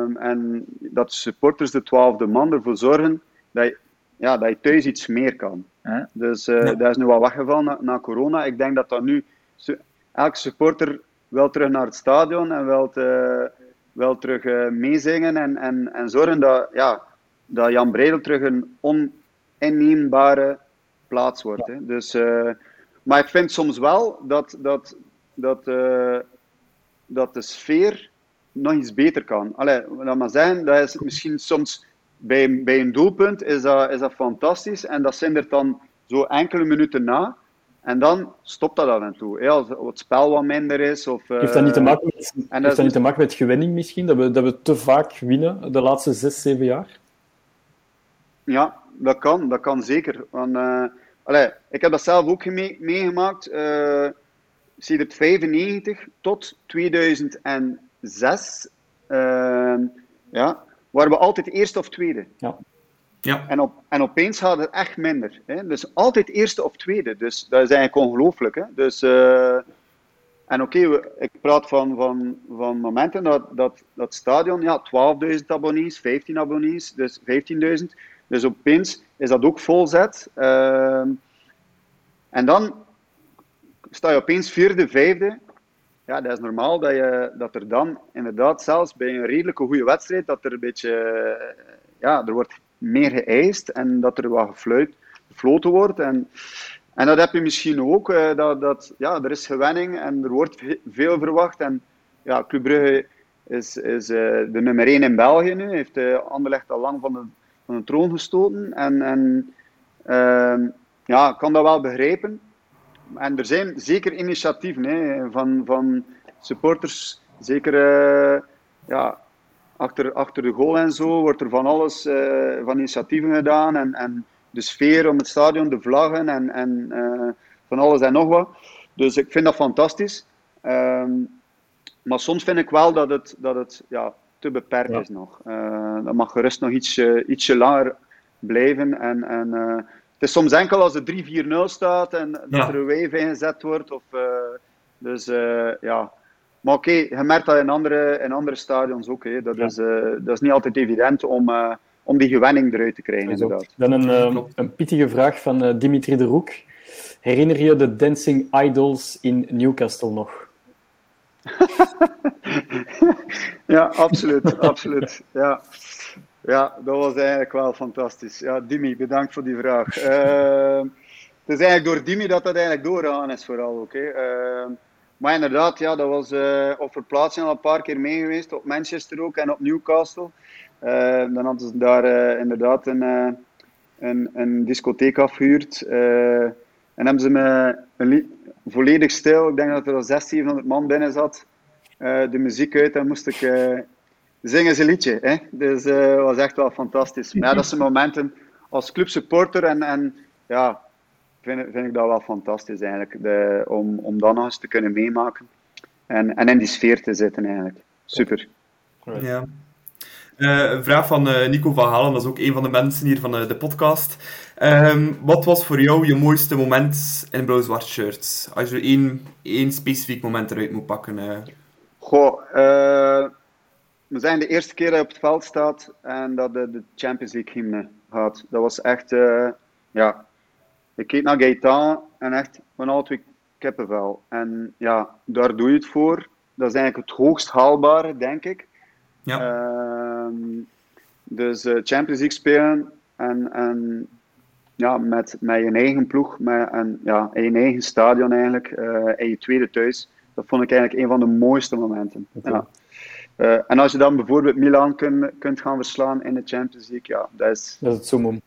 um, en dat supporters de twaalfde man ervoor zorgen dat je, ja, dat je thuis iets meer kan. Hè? Dus ja. dat is nu wel weggevallen na, na corona. Ik denk dat dat nu... Elke supporter wel terug naar het stadion en wel, te, wel terug uh, meezingen en, en, en zorgen dat, ja, dat Jan Breidel terug een oninneembare plaats wordt. Hè. Dus, uh, maar ik vind soms wel dat, dat, dat, uh, dat de sfeer nog iets beter kan. Allee, dat maar zijn, dat is misschien soms bij, bij een doelpunt is dat, is dat fantastisch en dat zijn er dan zo enkele minuten na. En dan stopt dat af en toe. Ja, als het spel wat minder is. Of,
heeft dat niet te maken met, dat niet te maken met gewinning misschien? Dat we, dat we te vaak winnen de laatste zes, zeven jaar?
Ja, dat kan. Dat kan zeker. Want, uh, allee, ik heb dat zelf ook mee, meegemaakt. Uh, sinds 95 tot 2006 uh, ja, waren we altijd eerste of tweede.
Ja.
Ja. En, op, en opeens gaat het echt minder. Hè? Dus altijd eerste of tweede. Dus dat is eigenlijk ongelooflijk. Hè? Dus, uh, en oké, okay, ik praat van, van, van momenten dat, dat dat stadion, ja, 12.000 abonnees, 15 abonnees, dus 15.000. Dus opeens is dat ook volzet. Uh, en dan sta je opeens vierde, vijfde. Ja, dat is normaal dat, je, dat er dan inderdaad zelfs bij een redelijke goede wedstrijd, dat er een beetje, ja, er wordt meer geëist en dat er wat gefluit, gefloten wordt. En, en dat heb je misschien ook, uh, dat, dat ja, er is gewenning en er wordt veel verwacht. En ja, Club Brugge is, is uh, de nummer 1 in België nu, heeft uh, Anderlecht al lang van de, van de troon gestoten. En, en uh, ja, ik kan dat wel begrijpen. En er zijn zeker initiatieven hè, van, van supporters, zeker ja, achter, achter de goal en zo wordt er van alles, uh, van initiatieven gedaan. En, en de sfeer om het stadion, de vlaggen en, en uh, van alles en nog wat. Dus ik vind dat fantastisch. Um, maar soms vind ik wel dat het, dat het ja, te beperkt ja. is nog. Uh, dat mag gerust nog ietsje, ietsje langer blijven. En, en, het is soms enkel als het 3-4-0 staat en dat ja. er een wave ingezet wordt. Of, dus ja, maar oké, okay, je merkt dat in andere, in andere stadions ook. Hè. Dat, ja. is, uh, dat is niet altijd evident om, uh, om die gewenning eruit te krijgen. Inderdaad.
Dan een, uh, een pittige vraag van Dimitri de Roek. Herinner je de Dancing Idols in Newcastle nog?
ja, absoluut. absoluut. Ja. ja, dat was eigenlijk wel fantastisch. Ja, Dimi, bedankt voor die vraag. het is eigenlijk door Dimi dat dat eigenlijk doorgaan is, vooral ook. Hè. Maar inderdaad, ja, dat was uh, op verplaatsing al een paar keer mee geweest. Op Manchester ook en op Newcastle. Uh, dan hadden ze daar uh, inderdaad een, een, een, discotheek afgehuurd. en hebben ze me een volledig stil, ik denk dat er al 600, 700 man binnen zat, de muziek uit en moest ik zingen ze een liedje. Hè? Dus dat was echt wel fantastisch. Maar ja, dat zijn momenten als clubsupporter en, en ja, vind, vind ik dat wel fantastisch eigenlijk. De, om, om dat nog eens te kunnen meemaken. En, en in die sfeer te zitten eigenlijk. Super.
Ja. Uh, een vraag van uh, Nico van Halen, dat is ook een van de mensen hier van uh, de podcast. Um, wat was voor jou je mooiste moment in blauw-zwart shirts? Als je één, één specifiek moment eruit moet pakken.
Goh, we zijn de eerste keer dat je op het veld staat en dat de, de Champions League hymne gaat. Dat was echt, ja, ik keek naar Gaetan en echt van alle twee kippenvel. En ja, daar doe je het voor. Dat is eigenlijk het hoogst haalbare, denk ik.
Ja.
Ehm, dus uh, Champions League spelen en, en ja, met, met je eigen ploeg, met en, ja, in je eigen stadion eigenlijk, uh, en je tweede thuis. Dat vond ik eigenlijk een van de mooiste momenten. Okay. Ja. Uh, en als je dan bijvoorbeeld Milan kun, kunt gaan verslaan in de Champions League, ja, dat is...
Dat is het summum.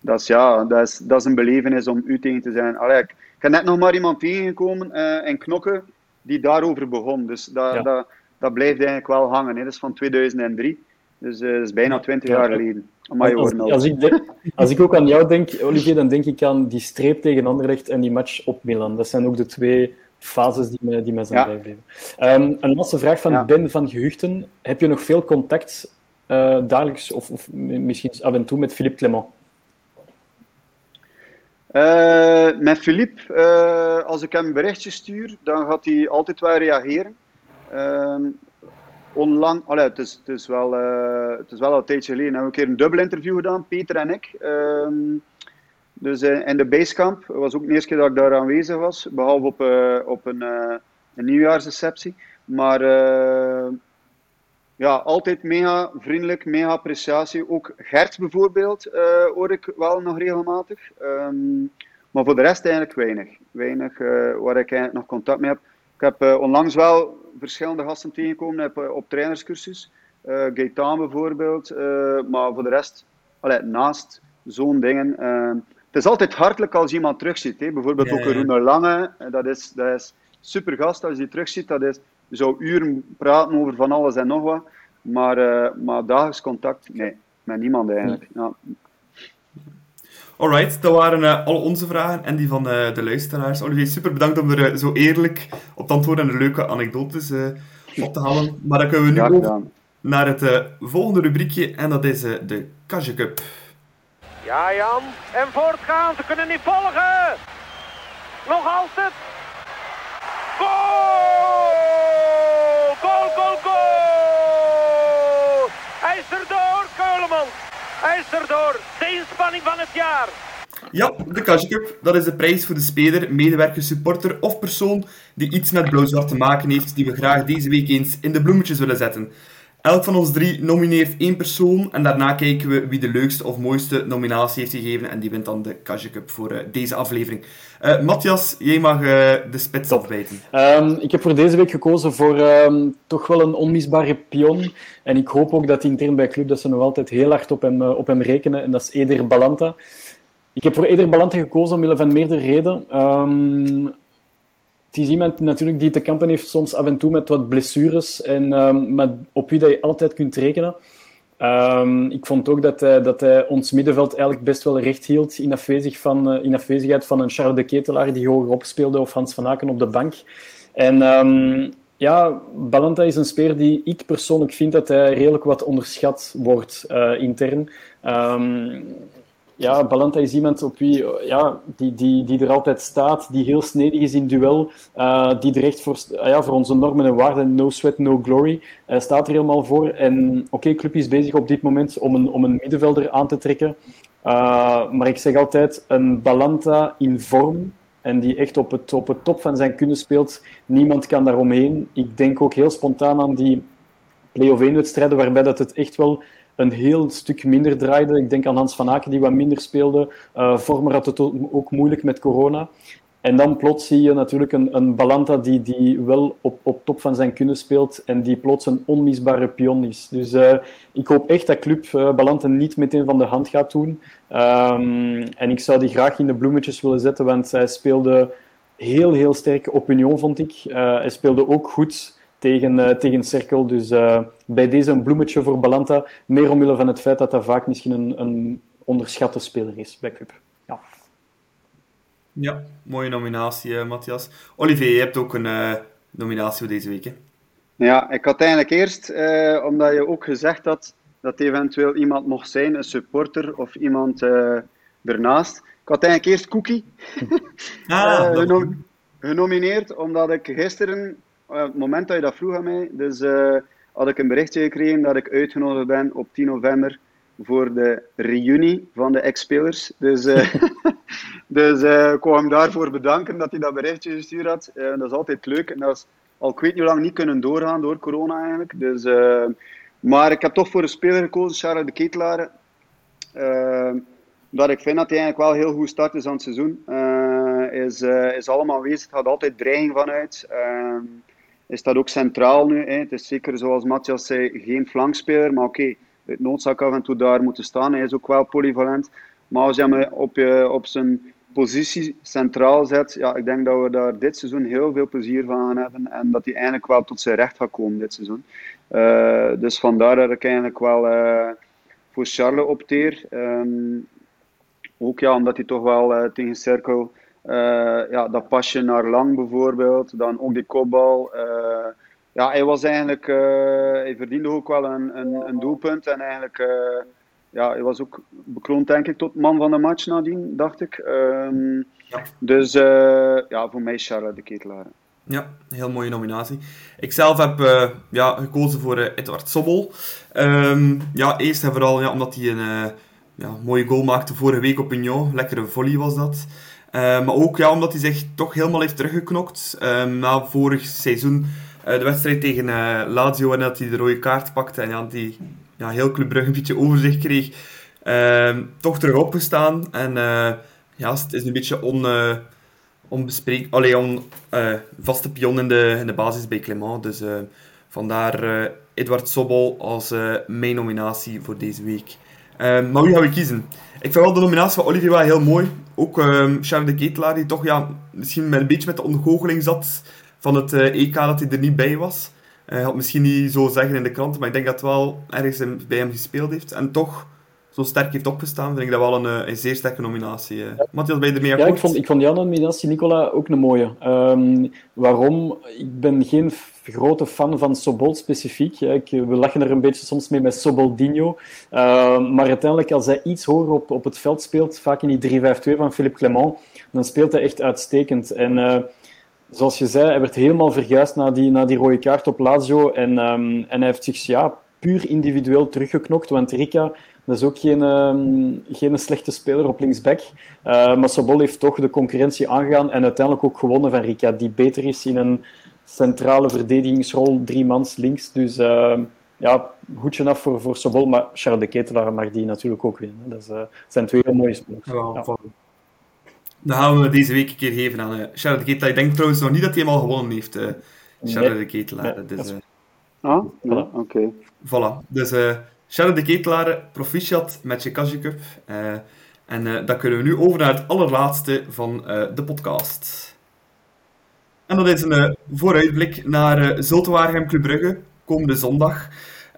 Dat is, ja, dat is, dat is een belevenis om u tegen te zijn. Allee, ik, ik heb net nog maar iemand tegengekomen uh, in Knokken die daarover begon. Dus dat, ja. dat, dat blijft eigenlijk wel hangen. Hè. Dat is van 2003. Dus uh, dat is bijna 20 ja. jaar geleden.
Amai, als, als, ik denk, als ik ook aan jou denk, Olivier, dan denk ik aan die streep tegen Anderlecht en die match op Milan. Dat zijn ook de twee fases die mij, die mij zijn ja. bijbleven. Um, een laatste vraag van ja. Ben van Gehuchten. Heb je nog veel contact uh, dagelijks of, of, misschien af en toe met Philippe Clement?
Uh, met Philippe, als ik hem een berichtje stuur, dan gaat hij altijd wel reageren. Onlang, allee, het, is, het, is wel, het is wel al een tijdje geleden. We hebben een keer een dubbel interview gedaan, Peter en ik. Dus uh, in de basecamp was ook de eerste keer dat ik daar aanwezig was, behalve op, uh, op een, uh, een nieuwjaarsreceptie. Maar ja, altijd mega vriendelijk, mega appreciatie. Ook Gert bijvoorbeeld hoor ik wel nog regelmatig. Um, maar voor de rest eigenlijk weinig. Weinig waar ik eigenlijk nog contact mee heb. Ik heb onlangs wel verschillende gasten tegengekomen op, op trainerscursus. Uh, Gaetan bijvoorbeeld. maar voor de rest, allee, naast zo'n dingen het is altijd hartelijk als je iemand terugziet. Hè. Bijvoorbeeld ja, ook Roene Lange, dat is, dat is super gast als je die terugziet. Dat is, je zou uren praten over van alles en nog wat. Maar, maar dagelijks contact, nee, met niemand eigenlijk. Ja.
Alright, dat waren uh, al onze vragen en die van uh, de luisteraars. Olivier, super bedankt om er zo eerlijk op te antwoorden en de leuke anekdotes op te halen. Maar dan kunnen we nu over naar het volgende rubriekje en dat is de Kage Cup.
Ja, Jan. En voortgaan. Ze kunnen niet volgen. Nog altijd. Goal! Goal, goal, goal! Hij is erdoor, Keuleman. Hij is erdoor. Inspanning van het jaar.
Ja, de Cash Cup, dat is de prijs voor de speler, medewerker, supporter of persoon die iets met blauw-zwart te maken heeft, die we graag deze week eens in de bloemetjes willen zetten. Elk van ons drie nomineert één persoon en daarna kijken we wie de leukste of mooiste nominatie heeft gegeven en die wint dan de Kaja Cup voor uh, deze aflevering. Uh, Matthias, jij mag uh, de spits afbijten.
Um, ik heb voor deze week gekozen voor um, toch wel een onmisbare pion en ik hoop ook dat intern bij Club dat ze nog altijd heel hard op hem, op hem rekenen en dat is Eder Balanta. Ik heb voor Eder Balanta gekozen omwille van meerdere redenen. Um, het is iemand natuurlijk die te kampen heeft soms af en toe met wat blessures, en, um, maar op wie dat je altijd kunt rekenen. Um, ik vond ook dat hij, dat hij ons middenveld eigenlijk best wel recht hield in, afwezig van, uh, in afwezigheid van een Charles de Ketelaar die hogerop speelde of Hans van Aken op de bank. En um, ja, Balanta is een speler die ik persoonlijk vind dat hij redelijk wat onderschat wordt intern. Ja, Balanta is iemand op wie, ja, die, die, die er altijd staat, die heel snedig is in duel, uh, die er echt voor, uh, ja, voor onze normen en waarden, no sweat, no glory, uh, staat er helemaal voor. En oké, Club is bezig op dit moment om een, om een middenvelder aan te trekken. maar ik zeg altijd, een Balanta in vorm, en die echt op het, op het top van zijn kunnen speelt, niemand kan daar omheen. Ik denk ook heel spontaan aan die play-off 1-wedstrijden, waarbij dat het echt wel een heel stuk minder draaide. Ik denk aan Hans van Aken, die wat minder speelde. Uh, Vormer had het ook moeilijk met corona. En dan plots zie je natuurlijk een, een Balanta die, die wel op, op top van zijn kunnen speelt en die plots een onmisbare pion is. Dus uh, ik hoop echt dat club uh, Balanta niet meteen van de hand gaat doen. Um, en ik zou die graag in de bloemetjes willen zetten, want hij speelde heel, heel sterk op Union, vond ik. Hij speelde ook goed tegen, uh, tegen Cirkel. Dus uh, bij deze een bloemetje voor Balanta. Meer omwille van het feit dat hij vaak misschien een, een onderschatte speler is bij Club. Ja,
ja mooie nominatie, uh, Matthias. Olivier, je hebt ook een nominatie voor deze week. Hè?
Ja, ik had eigenlijk eerst, omdat je ook gezegd had dat eventueel iemand mocht zijn, een supporter of iemand ernaast. Ik had eigenlijk eerst Cookie ah, genomineerd, omdat ik gisteren het moment dat je dat vroeg aan mij, dus uh, had ik een berichtje gekregen dat ik uitgenodigd ben op 10 november voor de reunie van de ex-spelers. Dus, uh, Dus uh, ik wou hem daarvoor bedanken dat hij dat berichtje gestuurd had. Dat is altijd leuk. En dat is al ik weet niet hoe lang niet kunnen doorgaan door corona eigenlijk. Dus, maar ik heb toch voor een speler gekozen, Charles de Ketelaar. dat ik vind dat hij eigenlijk wel heel goed start is aan het seizoen. is, is allemaal aanwezig, gaat altijd dreiging vanuit. Is dat ook centraal nu. Hè? Het is zeker zoals Matthias zei, geen flankspeler. Maar oké, okay, het noodzak af en toe daar moeten staan. Hij is ook wel polyvalent. Maar als je hem op, je, op zijn positie centraal zet, ja, ik denk dat we daar dit seizoen heel veel plezier van gaan hebben. En dat hij eigenlijk wel tot zijn recht gaat komen dit seizoen. Uh, dus vandaar dat ik eigenlijk wel voor Charles opteer. Um, ook ja, omdat hij toch wel uh, tegen Cirkel, ja, dat pasje naar lang bijvoorbeeld, dan ook die kopbal. ja, hij was eigenlijk, hij verdiende ook wel een, een, een doelpunt en eigenlijk ja, hij was ook bekroond, denk ik, tot man van de match nadien, dacht ik. Um, ja. Dus ja, voor mij Charles de Ketelaar.
Ja, heel mooie nominatie. Ik zelf heb uh, ja, gekozen voor uh, Edward Sobbel. Um, ja, eerst en vooral ja, omdat hij een ja, mooie goal maakte vorige week op Pignon. Lekkere volley was dat. Maar ook ja, omdat hij zich toch helemaal heeft teruggeknokt. Um, na vorig seizoen de wedstrijd tegen Lazio en dat hij de rode kaart pakte. En ja, die ja, heel Club een beetje overzicht kreeg, uh, toch terug opgestaan. En uh, ja, het is een beetje on, uh, onbespreek... Allee, on, uh, vaste pion in de, in de basis bij Clement. Dus vandaar Edward Sobol als mijn nominatie voor deze week. Ehm, maar wie gaan we kiezen? Ik vind wel de nominatie van Olivier wel heel mooi. Ook um, Charles de Ketelaar, die toch ja, misschien met een beetje met de ontgoocheling zat van het EK dat hij er niet bij was. Hij had misschien niet zo zeggen in de krant, maar ik denk dat het wel ergens bij hem gespeeld heeft. En toch zo sterk heeft opgestaan, vind ik dat wel een, eh, een zeer sterke nominatie. Ja. Eh. Matthias, ben je ermee akkoord?
Ja, ik vond, ik vond jouw nominatie, Nicola, ook een mooie. Um, waarom? Ik ben geen grote fan van Sobol specifiek. Ik, we lachen er een beetje soms mee met Soboldinho. Uh, maar uiteindelijk, als hij iets hoger op, op het veld speelt, vaak in die 3-5-2 van Philippe Clement, dan speelt hij echt uitstekend. En... Uh, zoals je zei, hij werd helemaal verguisd na die, na die rode kaart op Lazio. En, um, en hij heeft zich ja, puur individueel teruggeknokt. Want Rika, dat is ook geen, um, geen slechte speler op linksback. Uh, maar Sobol heeft toch de concurrentie aangegaan en uiteindelijk ook gewonnen van Rika, die beter is in een centrale verdedigingsrol, drie mans links. Dus uh, ja, goedje af voor, voor Sobol, maar Charles de Ketelaar mag die natuurlijk ook winnen. Dat uh, zijn twee heel mooie spelers. Ja, ja.
Dan gaan we deze week een keer geven aan uh, Charles de Ketelaar. Ik denk trouwens nog niet dat hij hem al gewonnen heeft, uh, Charles nee. de Ketelaar. Nee, dus, uh,
ah, ja, oké. Okay.
Voilà. Dus uh, Charles de Ketelaar, proficiat met je Kaji Cup. en dan kunnen we nu over naar het allerlaatste van de podcast. En dat is een vooruitblik naar uh, Zultewaregem Club Brugge, komende zondag.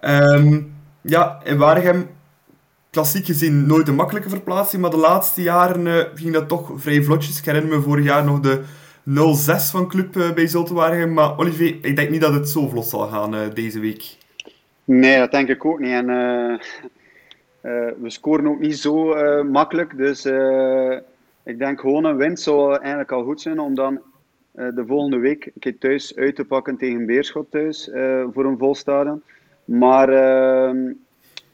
Um, ja, in Waregem klassiek gezien nooit een makkelijke verplaatsing, maar de laatste jaren uh, ging dat toch vrij vlotjes. Ik herinner me vorig jaar nog de 0-6 van club bij Zultewaregem. Maar Olivier, ik denk niet dat het zo vlot zal gaan deze week.
Nee, dat denk ik ook niet. En we scoren ook niet zo makkelijk. Dus ik denk gewoon een winst zou eigenlijk al goed zijn om dan de volgende week een keer thuis uit te pakken tegen Beerschot thuis voor een vol stadion. Maar ehm,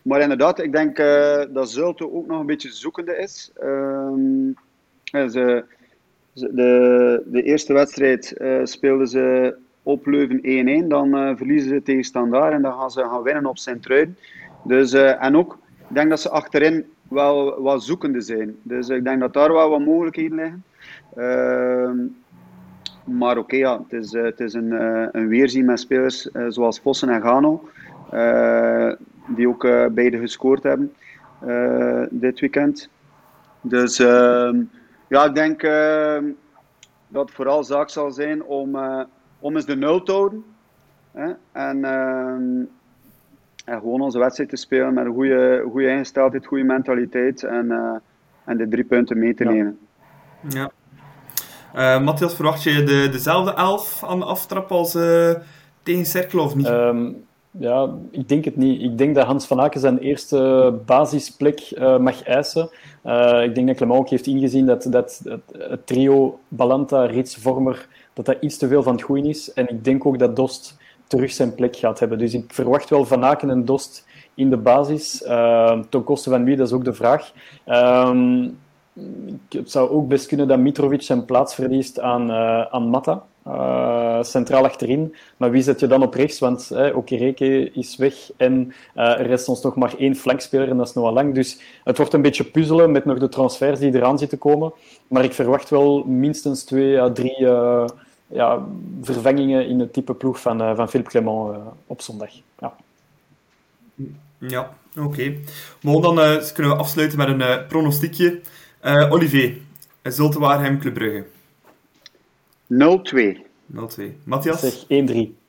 maar inderdaad, ik denk uh, dat Zulte ook nog een beetje zoekende is. Um, ze, de, de eerste wedstrijd speelden ze op Leuven 1-1. Dan verliezen ze tegen Standaard en dan gaan ze gaan winnen op Sint-Truiden. Dus, en ook, ik denk dat ze achterin wel wat zoekende zijn. Dus ik denk dat daar wel wat mogelijkheden liggen. Ehm, maar oké, okay, ja, het is, het is een, een weerzien met spelers zoals Vossen en Gano die ook uh, beide gescoord hebben uh, dit weekend. Dus ehm, ja, ik denk ehm, dat het vooral zaak zal zijn om, eh, om eens de nul te houden. Hè? En, ehm, en gewoon onze wedstrijd te spelen met een goede, goede ingesteldheid, goede mentaliteit en, en de drie punten mee te nemen.
Ja. Uh, Matthias, verwacht je de, dezelfde elf aan de aftrap als uh, tegen Cercle of niet?
Um, ja, ik denk het niet. Ik denk dat Hans van Aken zijn eerste basisplek uh, mag eisen. Ik denk dat Clement ook heeft ingezien dat, dat, het trio Balanta, Rits, Vormer, dat dat iets te veel van het goeie is. En ik denk ook dat Dost terug zijn plek gaat hebben. Dus ik verwacht wel Van Aken en Dost in de basis. Uh, ten koste van wie, dat is ook de vraag. Um, het zou ook best kunnen dat Mitrovic zijn plaats verliest aan, uh, aan Matta. Uh, centraal achterin. Maar wie zet je dan op rechts? Want eh, Okereke is weg en er rest ons nog maar één flankspeler en dat is Noah Lang. Dus het wordt een beetje puzzelen met nog de transfers die eraan zitten komen. Maar ik verwacht wel minstens twee à drie ja, vervangingen in het type ploeg van, van Philippe Clement op zondag. Ja,
ja oké. Okay. Dan kunnen we afsluiten met een pronostiekje. Olivier, Zulte Waarheim Club Brugge.
0-2.
0-2. Matthias?
Zeg 1-3.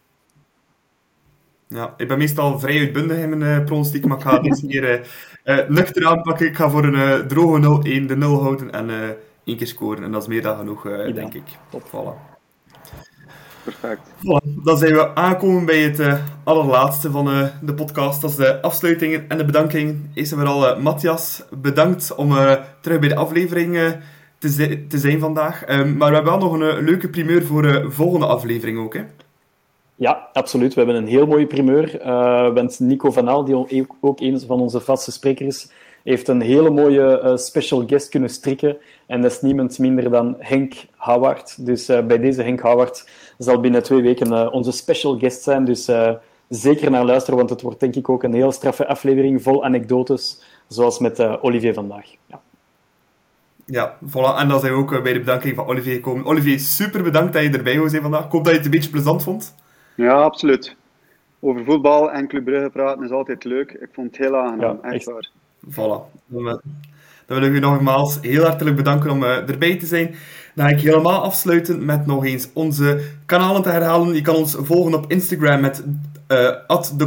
Ja, ik ben meestal vrij uitbundig in mijn uh, pronostiek, maar ik ga deze keer uh, uh, nuchter aanpakken. Ik ga voor een uh, droge 0-1 de 0 houden en uh, één keer scoren. En dat is meer dan genoeg, uh, denk ik. Top. Voilà.
Perfect.
Voilà. Dan zijn we aangekomen bij het uh, allerlaatste van uh, de podcast. Dat is de afsluitingen en de bedankingen. Eerst en vooral uh, Matthias, bedankt om terug bij de aflevering te, te zijn vandaag. Um, maar we hebben wel nog een, leuke primeur voor de volgende aflevering ook, hè?
Ja, absoluut. We hebben een heel mooie primeur. Uh, want Nico van Al, die ook een van onze vaste sprekers heeft een hele mooie uh, special guest kunnen strikken. En dat is niemand minder dan Henk Howard. Dus uh, bij deze Henk Howard zal binnen twee weken onze special guest zijn. Dus zeker naar luisteren, want het wordt denk ik ook een heel straffe aflevering vol anekdotes, zoals met Olivier vandaag. Ja.
Ja, voilà. En dan zijn we ook eh, bij de bedanking van Olivier gekomen. Olivier, super bedankt dat je erbij zijn vandaag. Ik hoop dat je het een beetje plezant vond.
Ja, absoluut. Over voetbal en Club Brugge praten is altijd leuk. Ik vond het heel aangenaam, ja, echt waar.
Voilà. Dan, eh, dan wil ik u nogmaals heel hartelijk bedanken om erbij te zijn. Dan ga ik helemaal afsluiten met nog eens onze kanalen te herhalen. Je kan ons volgen op Instagram met uh, de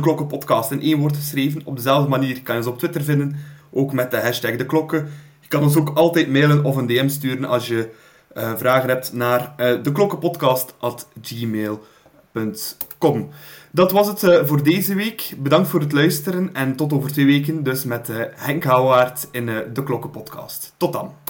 in één woord geschreven. Op dezelfde manier kan je ons op Twitter vinden, ook met de hashtag de klokken. Je kan ons ook altijd mailen of een DM sturen als je uh, vragen hebt naar uh, deklokkenpodcast.gmail.com. Dat was het voor deze week. Bedankt voor het luisteren en tot over twee weken dus met Henk Houwaard in de Klokkenpodcast. Tot dan.